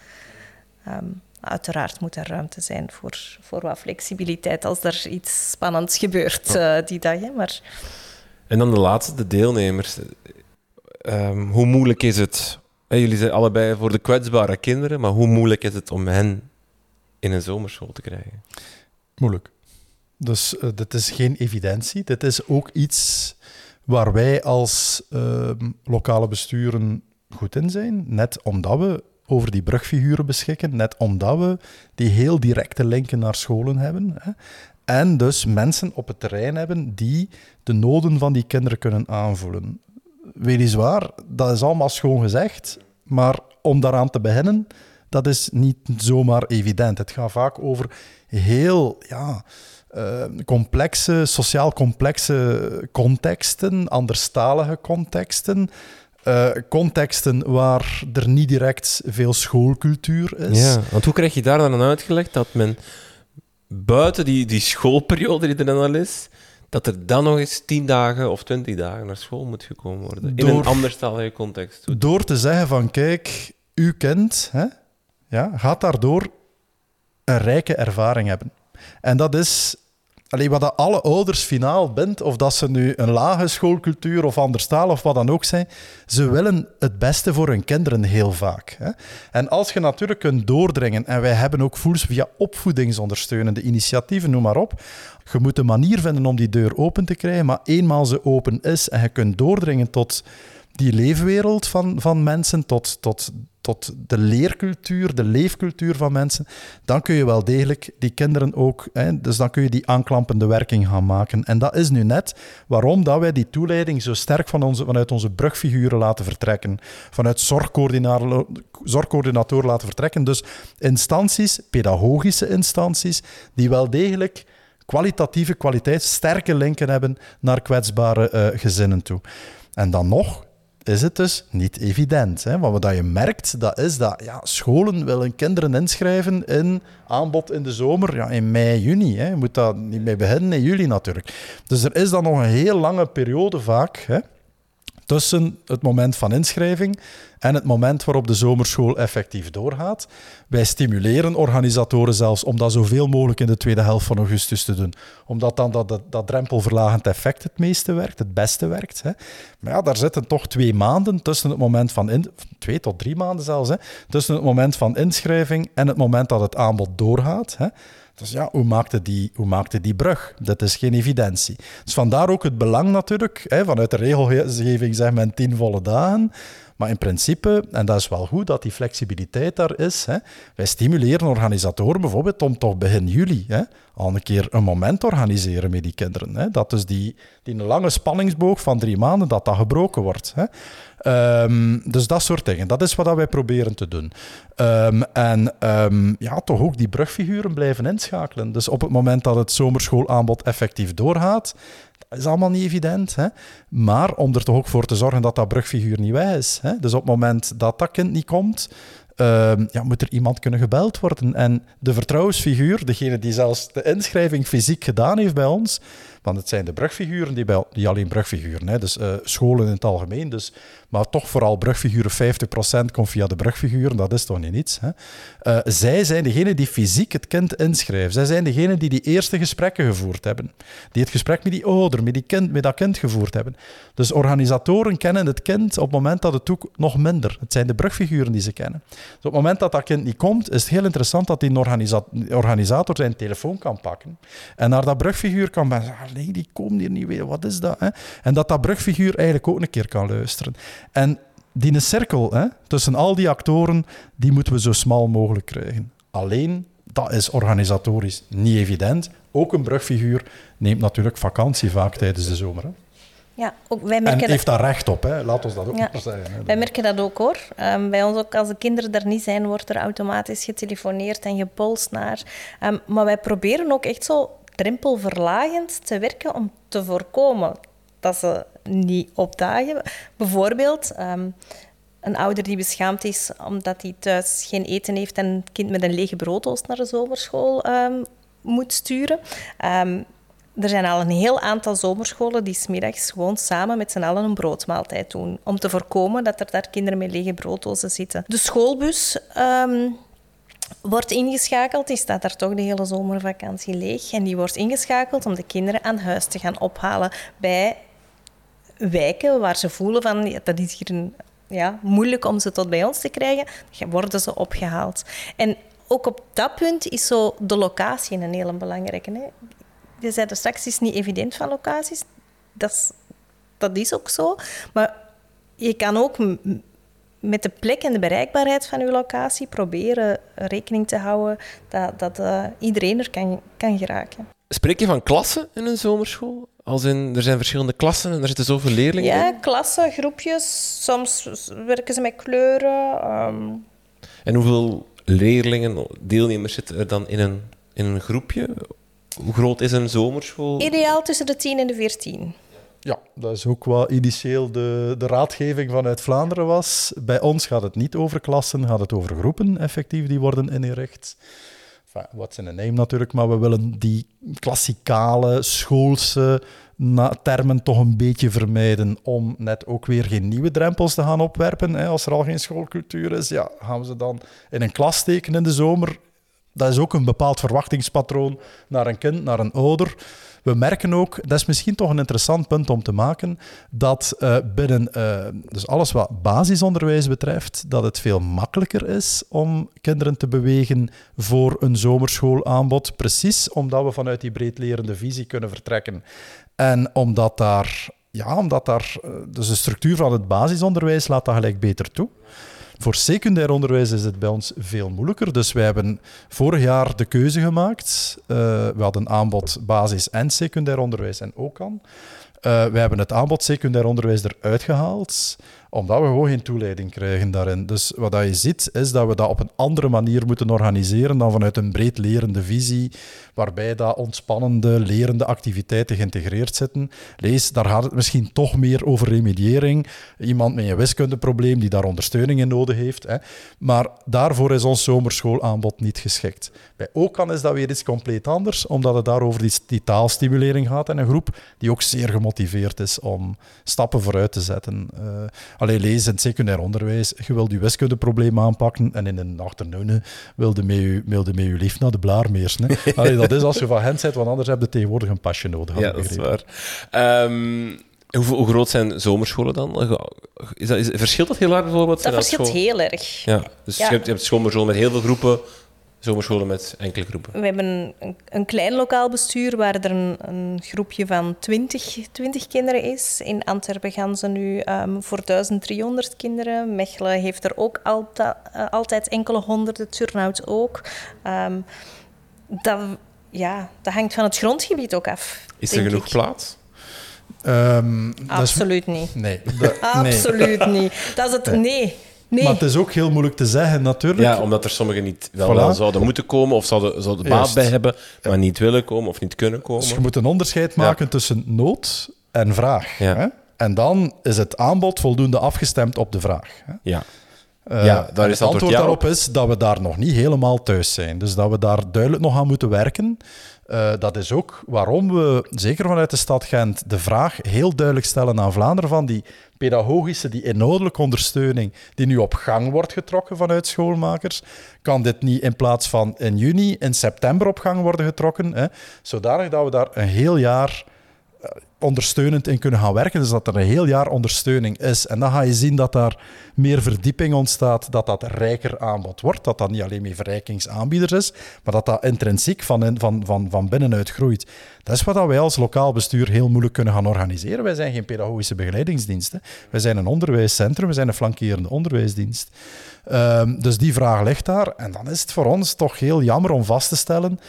Ehm, uiteraard moet er ruimte zijn voor, voor wat flexibiliteit als er iets spannends gebeurt uh, die dag. Hè, maar... En dan de laatste, de deelnemers. Um, hoe moeilijk is het? Jullie zijn allebei voor de kwetsbare kinderen, maar hoe moeilijk is het om hen in een zomerschool te krijgen? Moeilijk. Dus uh, dit is geen evidentie. Dit is ook iets waar wij als uh, lokale besturen goed in zijn. Net omdat we over die brugfiguren beschikken, net omdat we die heel directe linken naar scholen hebben. Hè. En dus mensen op het terrein hebben die de noden van die kinderen kunnen aanvoelen. Weliswaar, dat is allemaal schoon gezegd, maar om daaraan te beginnen, dat is niet zomaar evident. Het gaat vaak over heel ja, uh, complexe, sociaal complexe contexten, anderstalige contexten. Uh, contexten waar er niet direct veel schoolcultuur is. Ja, want hoe krijg je daar dan aan uitgelegd dat men buiten die, die schoolperiode die er dan al is, dat er dan nog eens tien dagen of twintig dagen naar school moet gekomen worden? Door, in een anderstalige context. Door te zeggen van, kijk, uw kind hè, ja, gaat daardoor een rijke ervaring hebben. En dat is Allee, wat dat alle ouders finaal bent, of dat ze nu een lage schoolcultuur of anders taal of wat dan ook zijn, ze willen het beste voor hun kinderen heel vaak. Hè? En als je natuurlijk kunt doordringen, en wij hebben ook voels via opvoedingsondersteunende initiatieven, noem maar op, je moet een manier vinden om die deur open te krijgen, maar eenmaal ze open is en je kunt doordringen tot die leefwereld van, van mensen, tot, tot tot de leercultuur, de leefcultuur van mensen, dan kun je wel degelijk die kinderen ook, hè, dus dan kun je die aanklampende werking gaan maken. En dat is nu net waarom dat wij die toeleiding zo sterk van onze, vanuit onze brugfiguren laten vertrekken, vanuit zorgcoördinator laten vertrekken. Dus instanties, pedagogische instanties, die wel degelijk kwalitatieve kwaliteit, sterke linken hebben naar kwetsbare uh, gezinnen toe. En dan nog, is het dus niet evident. Hè? wat je merkt, dat is dat ja, scholen willen kinderen inschrijven in aanbod in de zomer, ja, in mei, juni. Hè? Je moet dat niet mee beginnen in juli natuurlijk. Dus er is dan nog een heel lange periode vaak hè, tussen het moment van inschrijving en het moment waarop de zomerschool effectief doorgaat. Wij stimuleren organisatoren zelfs om dat zoveel mogelijk in de tweede helft van augustus te doen. Omdat dan dat, dat, drempelverlagend effect het meeste werkt, het beste werkt. Hè. Maar ja, daar zitten toch twee maanden tussen het moment van... In, twee tot drie maanden zelfs, hè, tussen het moment van inschrijving en het moment dat het aanbod doorgaat. Hè. Dus ja, hoe maakte die, hoe maakte die brug? Dat is geen evidentie. Dus vandaar ook het belang natuurlijk. Hè, vanuit de regelgeving zegt men tien volle dagen. Maar in principe, en dat is wel goed dat die flexibiliteit daar is, hè, wij stimuleren organisatoren bijvoorbeeld om toch begin juli hè, al een keer een moment te organiseren met die kinderen. Hè, dat dus die, die lange spanningsboog van drie maanden, dat dat gebroken wordt. Hè. Um, dus dat soort dingen. Dat is wat wij proberen te doen. Um, en um, ja, toch ook die brugfiguren blijven inschakelen. Dus op het moment dat het zomerschoolaanbod effectief doorgaat, is allemaal niet evident. Hè? Maar om er toch ook voor te zorgen dat dat brugfiguur niet weg is. Hè? Dus op het moment dat dat kind niet komt, uh, ja, moet er iemand kunnen gebeld worden. En de vertrouwensfiguur, degene die zelfs de inschrijving fysiek gedaan heeft bij ons, want het zijn de brugfiguren die, bij, die alleen brugfiguren, hè, dus uh, scholen in het algemeen, dus, maar toch vooral brugfiguren, 50% komt via de brugfiguren, dat is toch niet niets. Hè. Uh, zij zijn degene die fysiek het kind inschrijven. Zij zijn degene die die eerste gesprekken gevoerd hebben. Die het gesprek met die ouder, met, die kind, met dat kind gevoerd hebben. Dus organisatoren kennen het kind op het moment dat het ook nog minder. Het zijn de brugfiguren die ze kennen. Dus op het moment dat dat kind niet komt, is het heel interessant dat die organisator zijn telefoon kan pakken en naar dat brugfiguur kan zeggen, nee, die komen hier niet weer, wat is dat? Hè? En dat dat brugfiguur eigenlijk ook een keer kan luisteren. En die cirkel hè, tussen al die actoren, die moeten we zo smal mogelijk krijgen. Alleen, dat is organisatorisch niet evident. Ook een brugfiguur neemt natuurlijk vakantie vaak tijdens de zomer. Hè. Ja, ook wij merken en heeft daar recht op, hè? laat ons dat ook ja. maar zeggen. Hè. Wij merken dat ook hoor. Um, bij ons ook, als de kinderen er niet zijn, wordt er automatisch getelefoneerd en gepolst naar. Um, maar wij proberen ook echt zo drempelverlagend te werken om te voorkomen dat ze niet opdagen. Bijvoorbeeld, um, een ouder die beschaamd is omdat hij thuis geen eten heeft en het kind met een lege brooddoos naar de zomerschool ehm, moet sturen. Ehm, er zijn al een heel aantal zomerscholen die smiddags gewoon samen met z'n allen een broodmaaltijd doen. Om te voorkomen dat er daar kinderen met lege brooddozen zitten. De schoolbus ehm, wordt ingeschakeld. Die staat daar toch de hele zomervakantie leeg. En die wordt ingeschakeld om de kinderen aan huis te gaan ophalen bij wijken waar ze voelen van dat is hier een, ja, moeilijk om ze tot bij ons te krijgen, worden ze opgehaald. En ook op dat punt is zo de locatie een hele belangrijke. Hè? Je zei er straks, is niet evident van locaties. Is, dat is ook zo. Maar je kan ook met de plek en de bereikbaarheid van je locatie proberen rekening te houden dat, dat uh, iedereen er kan, kan geraken. Spreek je van klassen in een zomerschool? Als in, er zijn verschillende klassen en er zitten zoveel leerlingen ja, in? Ja, klassen, groepjes. Soms werken ze met kleuren. Ehm. En hoeveel leerlingen, deelnemers zitten er dan in een, in een groepje? Hoe groot is een zomerschool? Ideaal tussen de 10 en de 14. Ja, dat is ook wat initieel de, de raadgeving vanuit Vlaanderen was. Bij ons gaat het niet over klassen, gaat het over groepen effectief die worden ingericht. Enfin, wat in een name natuurlijk, maar we willen die klassikale schoolse termen toch een beetje vermijden om net ook weer geen nieuwe drempels te gaan opwerpen. Hè. Als er al geen schoolcultuur is, ja, gaan we ze dan in een klas steken in de zomer? Dat is ook een bepaald verwachtingspatroon naar een kind, naar een ouder. We merken ook, dat is misschien toch een interessant punt om te maken, dat uh, binnen uh, dus alles wat basisonderwijs betreft, dat het veel makkelijker is om kinderen te bewegen voor een zomerschoolaanbod. Precies omdat we vanuit die breedlerende visie kunnen vertrekken. En omdat daar, ja, omdat daar, eh, dus de structuur van het basisonderwijs laat dat gelijk beter toe. Voor secundair onderwijs is het bij ons veel moeilijker. Dus wij hebben vorig jaar de keuze gemaakt. Uh, we hadden aanbod basis- en secundair onderwijs en ook aan. Uh, wij hebben het aanbod secundair onderwijs eruit gehaald omdat we gewoon geen toeleiding krijgen daarin. Dus wat je ziet, is dat we dat op een andere manier moeten organiseren dan vanuit een breed lerende visie, waarbij dat ontspannende, lerende activiteiten geïntegreerd zitten. Lees, daar gaat het misschien toch meer over remediëring. Iemand met een wiskundeprobleem die daar ondersteuning in nodig heeft. Hè. Maar daarvoor is ons zomerschoolaanbod niet geschikt. Bij OKAN is dat weer iets compleet anders, omdat het daar over die, taalstimulering gaat en een groep die ook zeer gemotiveerd is om stappen vooruit te zetten. Uh, Alleen lezen in het secundair onderwijs, je wilt je wiskundeprobleem aanpakken en in een achternoon wilde met je, wilde met je lief naar de blaarmeers. *laughs* Allee, dat is als je van hen zit, want anders heb je tegenwoordig een pasje nodig. Ja, dat is waar. Um, hoe, hoe, groot zijn zomerscholen dan? Is dat, is, verschilt dat heel erg bijvoorbeeld? Dat verschilt heel erg. Ja, dus ja. je hebt, je hebt zomerscholen met heel veel groepen zomerscholen met enkele groepen? We hebben een, een klein lokaal bestuur waar er een, een, groepje van 20, 20 kinderen is. In Antwerpen gaan ze nu um, voor 1300 kinderen. Mechelen heeft er ook alta, uh, altijd enkele honderden, Turnhout ook. Um, dat, ja, dat hangt van het grondgebied ook af. Is er genoeg ik. plaats? Um, Absoluut is, niet. Nee. *laughs* Absoluut nee. niet. Dat is het nee. Nee. Maar het is ook heel moeilijk te zeggen, natuurlijk. Ja, omdat er sommigen niet wel, voilà. wel zouden moeten komen of zouden, zouden baat bij hebben, maar niet willen komen of niet kunnen komen. Dus je moet een onderscheid maken ja. tussen nood en vraag. Ja. Hè? En dan is het aanbod voldoende afgestemd op de vraag. Hè? Ja. Uh, ja, daar is het antwoord daarop is dat we daar nog niet helemaal thuis zijn. Dus dat we daar duidelijk nog aan moeten werken. Uh, dat is ook waarom we, zeker vanuit de stad Gent, de vraag heel duidelijk stellen aan Vlaanderen van die pedagogische, die inhoudelijke ondersteuning die nu op gang wordt getrokken vanuit schoolmakers, kan dit niet in plaats van in juni, in september op gang worden getrokken, hè, zodanig dat we daar een heel jaar ondersteunend in kunnen gaan werken. Dus dat er een heel jaar ondersteuning is. En dan ga je zien dat daar meer verdieping ontstaat, dat dat rijker aanbod wordt, dat dat niet alleen meer verrijkingsaanbieders is, maar dat dat intrinsiek van, van, van, van binnenuit groeit. Dat is wat wij als lokaal bestuur heel moeilijk kunnen gaan organiseren. Wij zijn geen pedagogische begeleidingsdienst. Hè. Wij zijn een onderwijscentrum, we zijn een flankerende onderwijsdienst. Um, dus die vraag ligt daar. En dan is het voor ons toch heel jammer om vast te stellen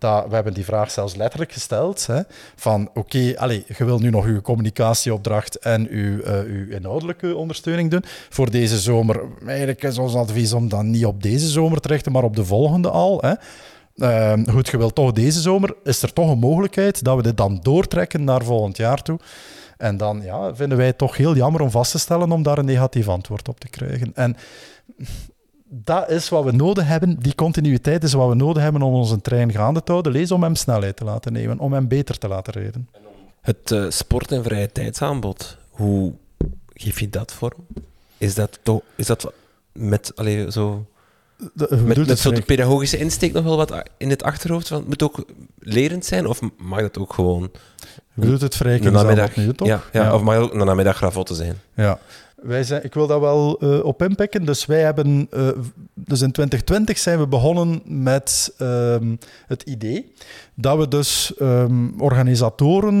we hebben die vraag zelfs letterlijk gesteld. Hè, van oké, okay, je wil nu nog uw communicatieopdracht en uw, uh, uw inhoudelijke ondersteuning doen. Voor deze zomer, eigenlijk is ons advies om dan niet op deze zomer te richten, maar op de volgende al. Hè. Uh, goed, je wilt toch deze zomer, is er toch een mogelijkheid dat we dit dan doortrekken naar volgend jaar toe. En dan ja, vinden wij het toch heel jammer om vast te stellen om daar een negatief antwoord op te krijgen. En dat is wat we nodig hebben. Die continuïteit is wat we nodig hebben om onze trein gaande te houden. Lees om hem snelheid te laten nemen, om hem beter te laten rijden. Het uh, sport- en vrije tijdsaanbod, hoe geef je dat vorm? Is dat, toch, is dat met, allee, zo, de, met, met zo de pedagogische insteek nog wel wat in het achterhoofd? Want het moet ook lerend zijn, of mag dat ook gewoon... Je bedoelt het vrijkingsaanbod nu, toch? Ja, ja, ja, of mag het ook een namiddag ravotte zijn? Ja. Wij zijn, ik wil dat wel uh, op inpikken. Dus wij hebben, uh, dus in 2020 zijn we begonnen met um, het idee dat we dus um, organisatoren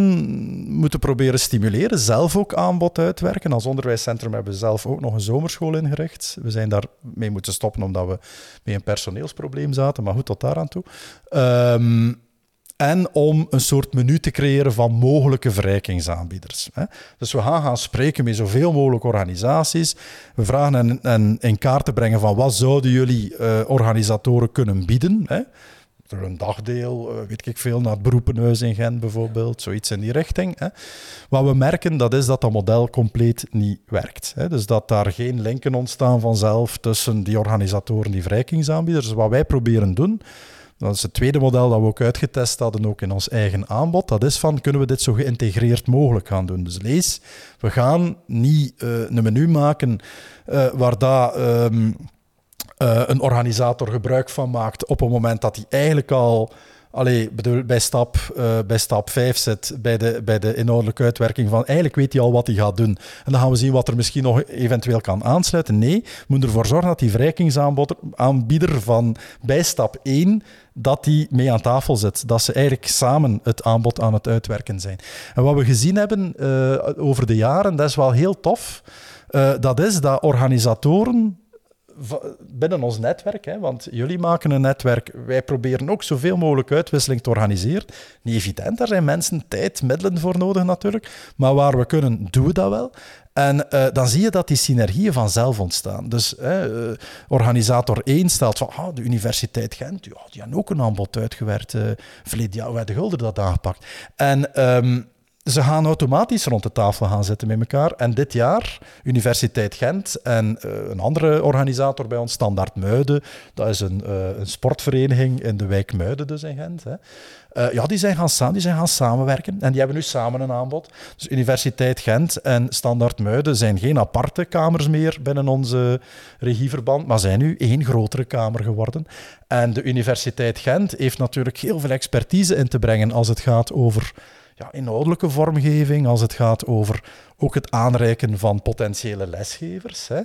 moeten proberen stimuleren, zelf ook aanbod uitwerken. Als onderwijscentrum hebben we zelf ook nog een zomerschool ingericht. We zijn daarmee moeten stoppen omdat we met een personeelsprobleem zaten, maar goed, tot daar aan toe. Um, en om een soort menu te creëren van mogelijke verrijkingsaanbieders. Dus we gaan gaan spreken met zoveel mogelijk organisaties. We vragen hen, in kaart te brengen van wat zouden jullie uh, organisatoren kunnen bieden. Er een dagdeel, uh, weet ik veel, naar het beroepenhuis in Gent bijvoorbeeld, zoiets in die richting. Wat we merken, dat is dat dat model compleet niet werkt. Dus dat daar geen linken ontstaan vanzelf tussen die organisatoren, die verrijkingsaanbieders. Dus wat wij proberen doen, dat is het tweede model dat we ook uitgetest hadden, ook in ons eigen aanbod. Dat is van, kunnen we dit zo geïntegreerd mogelijk gaan doen? Dus lees, we gaan niet uh, een menu maken uh, waar dat, um, uh, een organisator gebruik van maakt op het moment dat hij eigenlijk al Allee, bedoel, bij, stap, uh, bij stap 5 zit, bij de, bij de inhoudelijke uitwerking van eigenlijk weet hij al wat hij gaat doen. En dan gaan we zien wat er misschien nog eventueel kan aansluiten. Nee, we moeten ervoor zorgen dat die verrijkingsaanbieder van bij stap 1 dat die mee aan tafel zit. Dat ze eigenlijk samen het aanbod aan het uitwerken zijn. En wat we gezien hebben uh, over de jaren, dat is wel heel tof. Uh, dat is dat organisatoren binnen ons netwerk, hè, want jullie maken een netwerk, wij proberen ook zoveel mogelijk uitwisseling te organiseren. Niet evident, daar zijn mensen tijd, middelen voor nodig natuurlijk, maar waar we kunnen, doen we dat wel. En uh, dan zie je dat die synergieën vanzelf ontstaan. Dus uh, organisator 1 stelt van ah, de Universiteit Gent, ja, die hebben ook een aanbod uitgewerkt. Uh, verleden jaar de Gulder dat aangepakt. En um, ze gaan automatisch rond de tafel gaan zitten met elkaar. En dit jaar, Universiteit Gent en uh, een andere organisator bij ons, Standaard Muiden, dat is een, uh, een sportvereniging in de wijk Muiden dus in Gent. Hè. Uh, ja, die zijn, gaan die zijn gaan samenwerken en die hebben nu samen een aanbod. Dus Universiteit Gent en Standaard Muiden zijn geen aparte kamers meer binnen onze regieverband, maar zijn nu één grotere kamer geworden. En de Universiteit Gent heeft natuurlijk heel veel expertise in te brengen als het gaat over ja, inhoudelijke vormgeving, als het gaat over ook het aanreiken van potentiële lesgevers. Hè.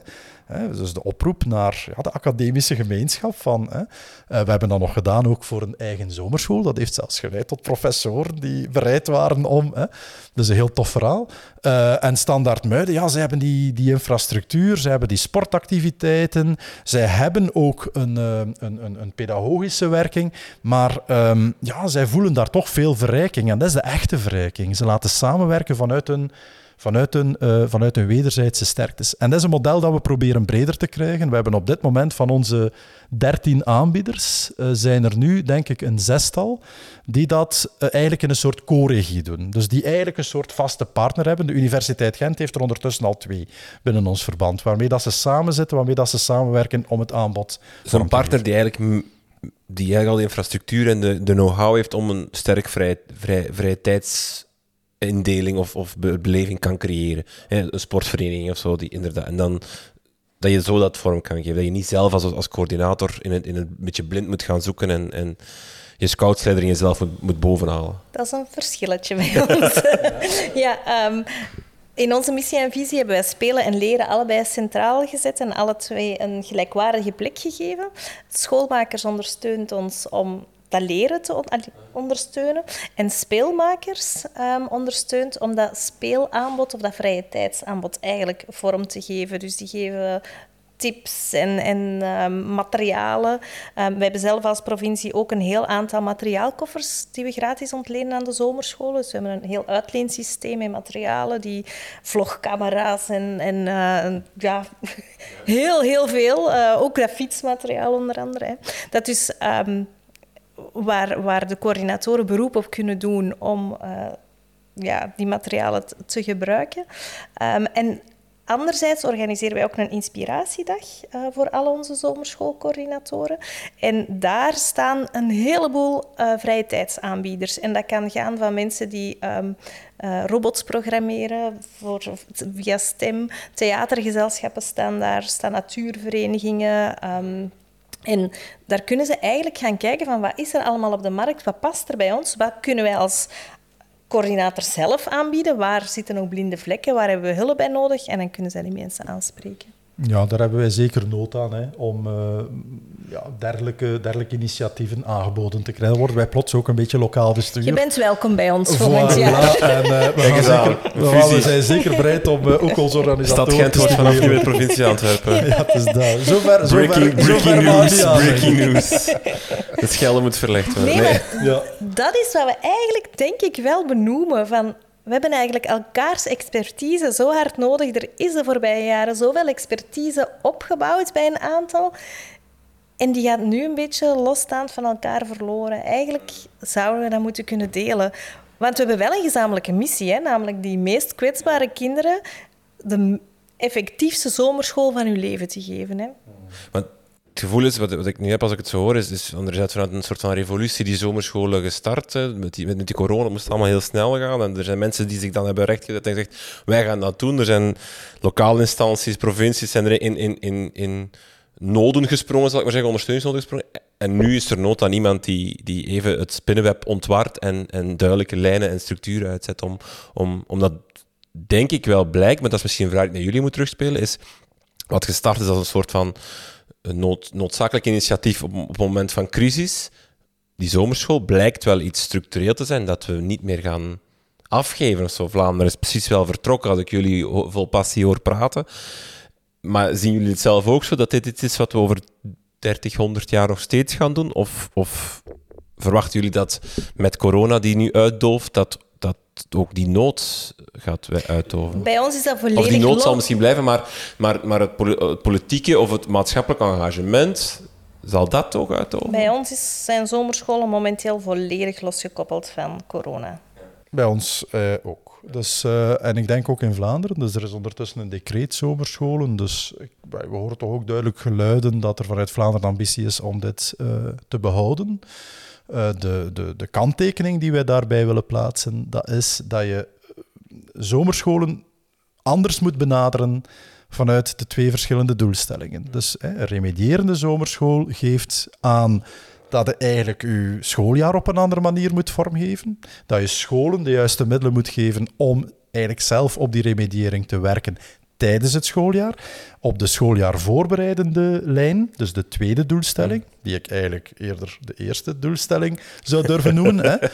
Dus de oproep naar ja, de academische gemeenschap. Van, hè. Eh, we hebben dat nog gedaan ook voor een eigen zomerschool. Dat heeft zelfs geleid tot professoren die bereid waren om. Hè. Dus een heel tof verhaal. Uh, en Standaard Muiden, ja, zij hebben die, die infrastructuur, zij hebben die sportactiviteiten, zij hebben ook een, uh, een, een, pedagogische werking, maar um, ja, zij voelen daar toch veel verrijking. En dat is de echte verrijking. Ze laten samenwerken vanuit een vanuit hun, uh, vanuit hun wederzijdse sterktes. En dat is een model dat we proberen breder te krijgen. We hebben op dit moment van onze 13 aanbieders, uh, zijn er nu denk ik een zestal, die dat uh, eigenlijk in een soort co-regie doen. Dus die eigenlijk een soort vaste partner hebben. De Universiteit Gent heeft er ondertussen al twee binnen ons verband, waarmee dat ze samen zitten, waarmee dat ze samenwerken om het aanbod... Zo'n partner die eigenlijk die eigenlijk al de infrastructuur en de, de know-how heeft om een sterk vrij, vrij, vrije tijds indeling of, of beleving kan creëren. Een sportvereniging of zo, die inderdaad. En dan dat je zo dat vorm kan geven. Dat je niet zelf als, als coördinator in het, in het beetje blind moet gaan zoeken en, en je scoutsleider jezelf moet, moet bovenhalen. Dat is een verschilletje bij *laughs* ons. *laughs* ja, um, in onze missie en visie hebben wij spelen en leren allebei centraal gezet en alle twee een gelijkwaardige plek gegeven. Schoolmakers ondersteunt ons om dat leren te ondersteunen. En speelmakers um, ondersteunt om dat speelaanbod of dat vrije tijdsaanbod eigenlijk vorm te geven. Dus die geven tips en, en uh, materialen. Um, wij hebben zelf als provincie ook een heel aantal materiaalkoffers die we gratis ontlenen aan de zomerscholen. Dus we hebben een heel uitleensysteem met materialen, die vlogcamera's en, en uh, ja, *laughs* heel, heel veel. Uh, ook grafietsmateriaal onder andere. Dat dus waar, waar de coördinatoren beroep op kunnen doen om uh, ja, die materialen te gebruiken. Um, en Anderzijds organiseren wij ook een inspiratiedag uh, voor al onze zomerschoolcoördinatoren. En daar staan een heleboel uh, vrije tijdsaanbieders. En dat kan gaan van mensen die uh, robots programmeren voor, via STEM. Theatergezelschappen staan daar, staan natuurverenigingen. Um, en daar kunnen ze eigenlijk gaan kijken van wat is er allemaal op de markt, wat past er bij ons, wat kunnen wij als coördinator zelf aanbieden. Waar zitten nog blinde vlekken? Waar hebben we hulp bij nodig? En dan kunnen zij die mensen aanspreken. Ja, daar hebben wij zeker nood aan, hè, om uh, ja, dergelijke, dergelijke initiatieven aangeboden te krijgen. Worden wij plots ook een beetje lokaal bestuurd. Je bent welkom bij ons volgend voilà, jaar. En, uh, we, gaan zeker, we, we, zijn zeker bereid om uh, ook onze organisatoren... Stad Gent wordt vanaf nu weer provincie Antwerpen. ja, het is dat. Zover, breaking, breaking news, breaking news. Het schelden moet verlegd worden. Nee, nee. Ja. dat is wat we eigenlijk, denk ik, wel benoemen. Van we hebben eigenlijk elkaars expertise zo hard nodig. Er is de voorbije jaren zoveel expertise opgebouwd bij een aantal. En die gaat nu een beetje losstaand van elkaar verloren. Eigenlijk zouden we dat moeten kunnen delen. Want we hebben wel een gezamenlijke missie, hè? namelijk die meest kwetsbare kinderen de effectiefste zomerschool van hun leven te geven. Hè? Want het gevoel is, wat, wat, ik nu heb als ik het zo hoor, is, is er is vanuit een soort van revolutie die zomerscholen gestart. Met die, met, met die corona moest het allemaal heel snel gaan. En er zijn mensen die zich dan hebben rechtgezet en gezegd, wij gaan dat doen. Er zijn lokale instanties, provincies zijn er in, in, in, in noden gesprongen, zal ik maar zeggen, ondersteuningsnoden gesprongen. En nu is er nood aan iemand die, die even het spinnenweb ontwaart en, en duidelijke lijnen en structuren uitzet om, om, om dat, denk ik wel blijkt, maar dat is misschien een vraag die naar jullie moet terugspelen, is wat gestart is als een soort van een nood, noodzakelijk initiatief op, het moment van crisis. Die zomerschool blijkt wel iets structureel te zijn dat we niet meer gaan afgeven zo. Vlaanderen is precies wel vertrokken als ik jullie vol passie hoor praten. Maar zien jullie het zelf ook zo dat dit iets is wat we over 30, 100 jaar nog steeds gaan doen? Of, of verwachten jullie dat met corona die nu uitdooft, dat dat ook die nood gaat uitoven. Bij ons is dat volledig... Of die nood zal misschien blijven, maar, maar, maar het, politieke of het maatschappelijk engagement, zal dat toch uitoven? Bij ons is, zijn zomerscholen momenteel volledig losgekoppeld van corona. Bij ons eh, ook. Dus, uh, en ik denk ook in Vlaanderen. Dus er is ondertussen een decreet zomerscholen. Dus we horen toch ook duidelijk geluiden dat er vanuit Vlaanderen ambitie is om dit uh, te behouden. Uh, de, de, de kanttekening die wij daarbij willen plaatsen, dat is dat je zomerscholen anders moet benaderen vanuit de twee verschillende doelstellingen. Dus hè, een remedierende zomerschool geeft aan dat je eigenlijk je schooljaar op een andere manier moet vormgeven. Dat je scholen de juiste middelen moet geven om eigenlijk zelf op die remediering te werken tijdens het schooljaar. Op de schooljaar voorbereidende lijn, dus de tweede doelstelling, die ik eigenlijk eerder de eerste doelstelling zou durven noemen, hè, *laughs*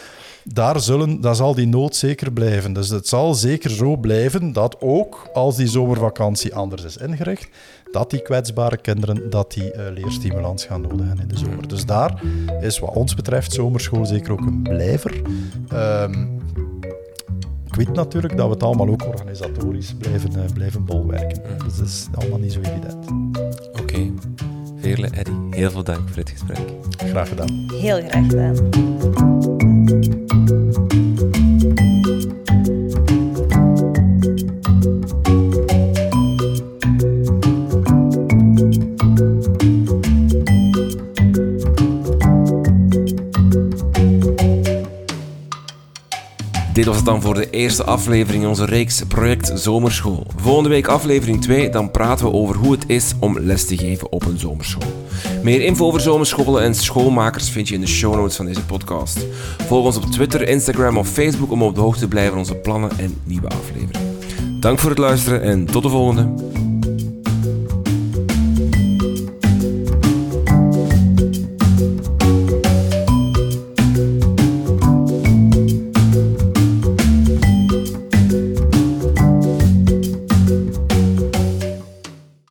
daar, zullen, daar zal die nood zeker blijven. Dus het zal zeker zo blijven dat ook als die zomervakantie anders is ingericht, dat die kwetsbare kinderen dat die uh, leerstimulans gaan nodig hebben in de zomer. Dus daar is wat ons betreft zomerschool zeker ook een blijver. Um, ik weet natuurlijk dat we het allemaal ook organisatorisch blijven, uh, blijven bolwerken. Dus dat is allemaal niet zo evident. Oké. Okay. Veerle, Eddie, heel veel dank voor dit gesprek. Graag gedaan. Heel graag gedaan. Dit was het dan voor de eerste aflevering in onze reeks Project Zomerschool. Volgende week aflevering 2, dan praten we over hoe het is om les te geven op een zomerschool. Meer info over zomerscholen en schoolmakers vind je in de show notes van deze podcast. Volg ons op Twitter, Instagram of Facebook om op de hoogte te blijven van onze plannen en nieuwe afleveringen. Dank voor het luisteren en tot de volgende.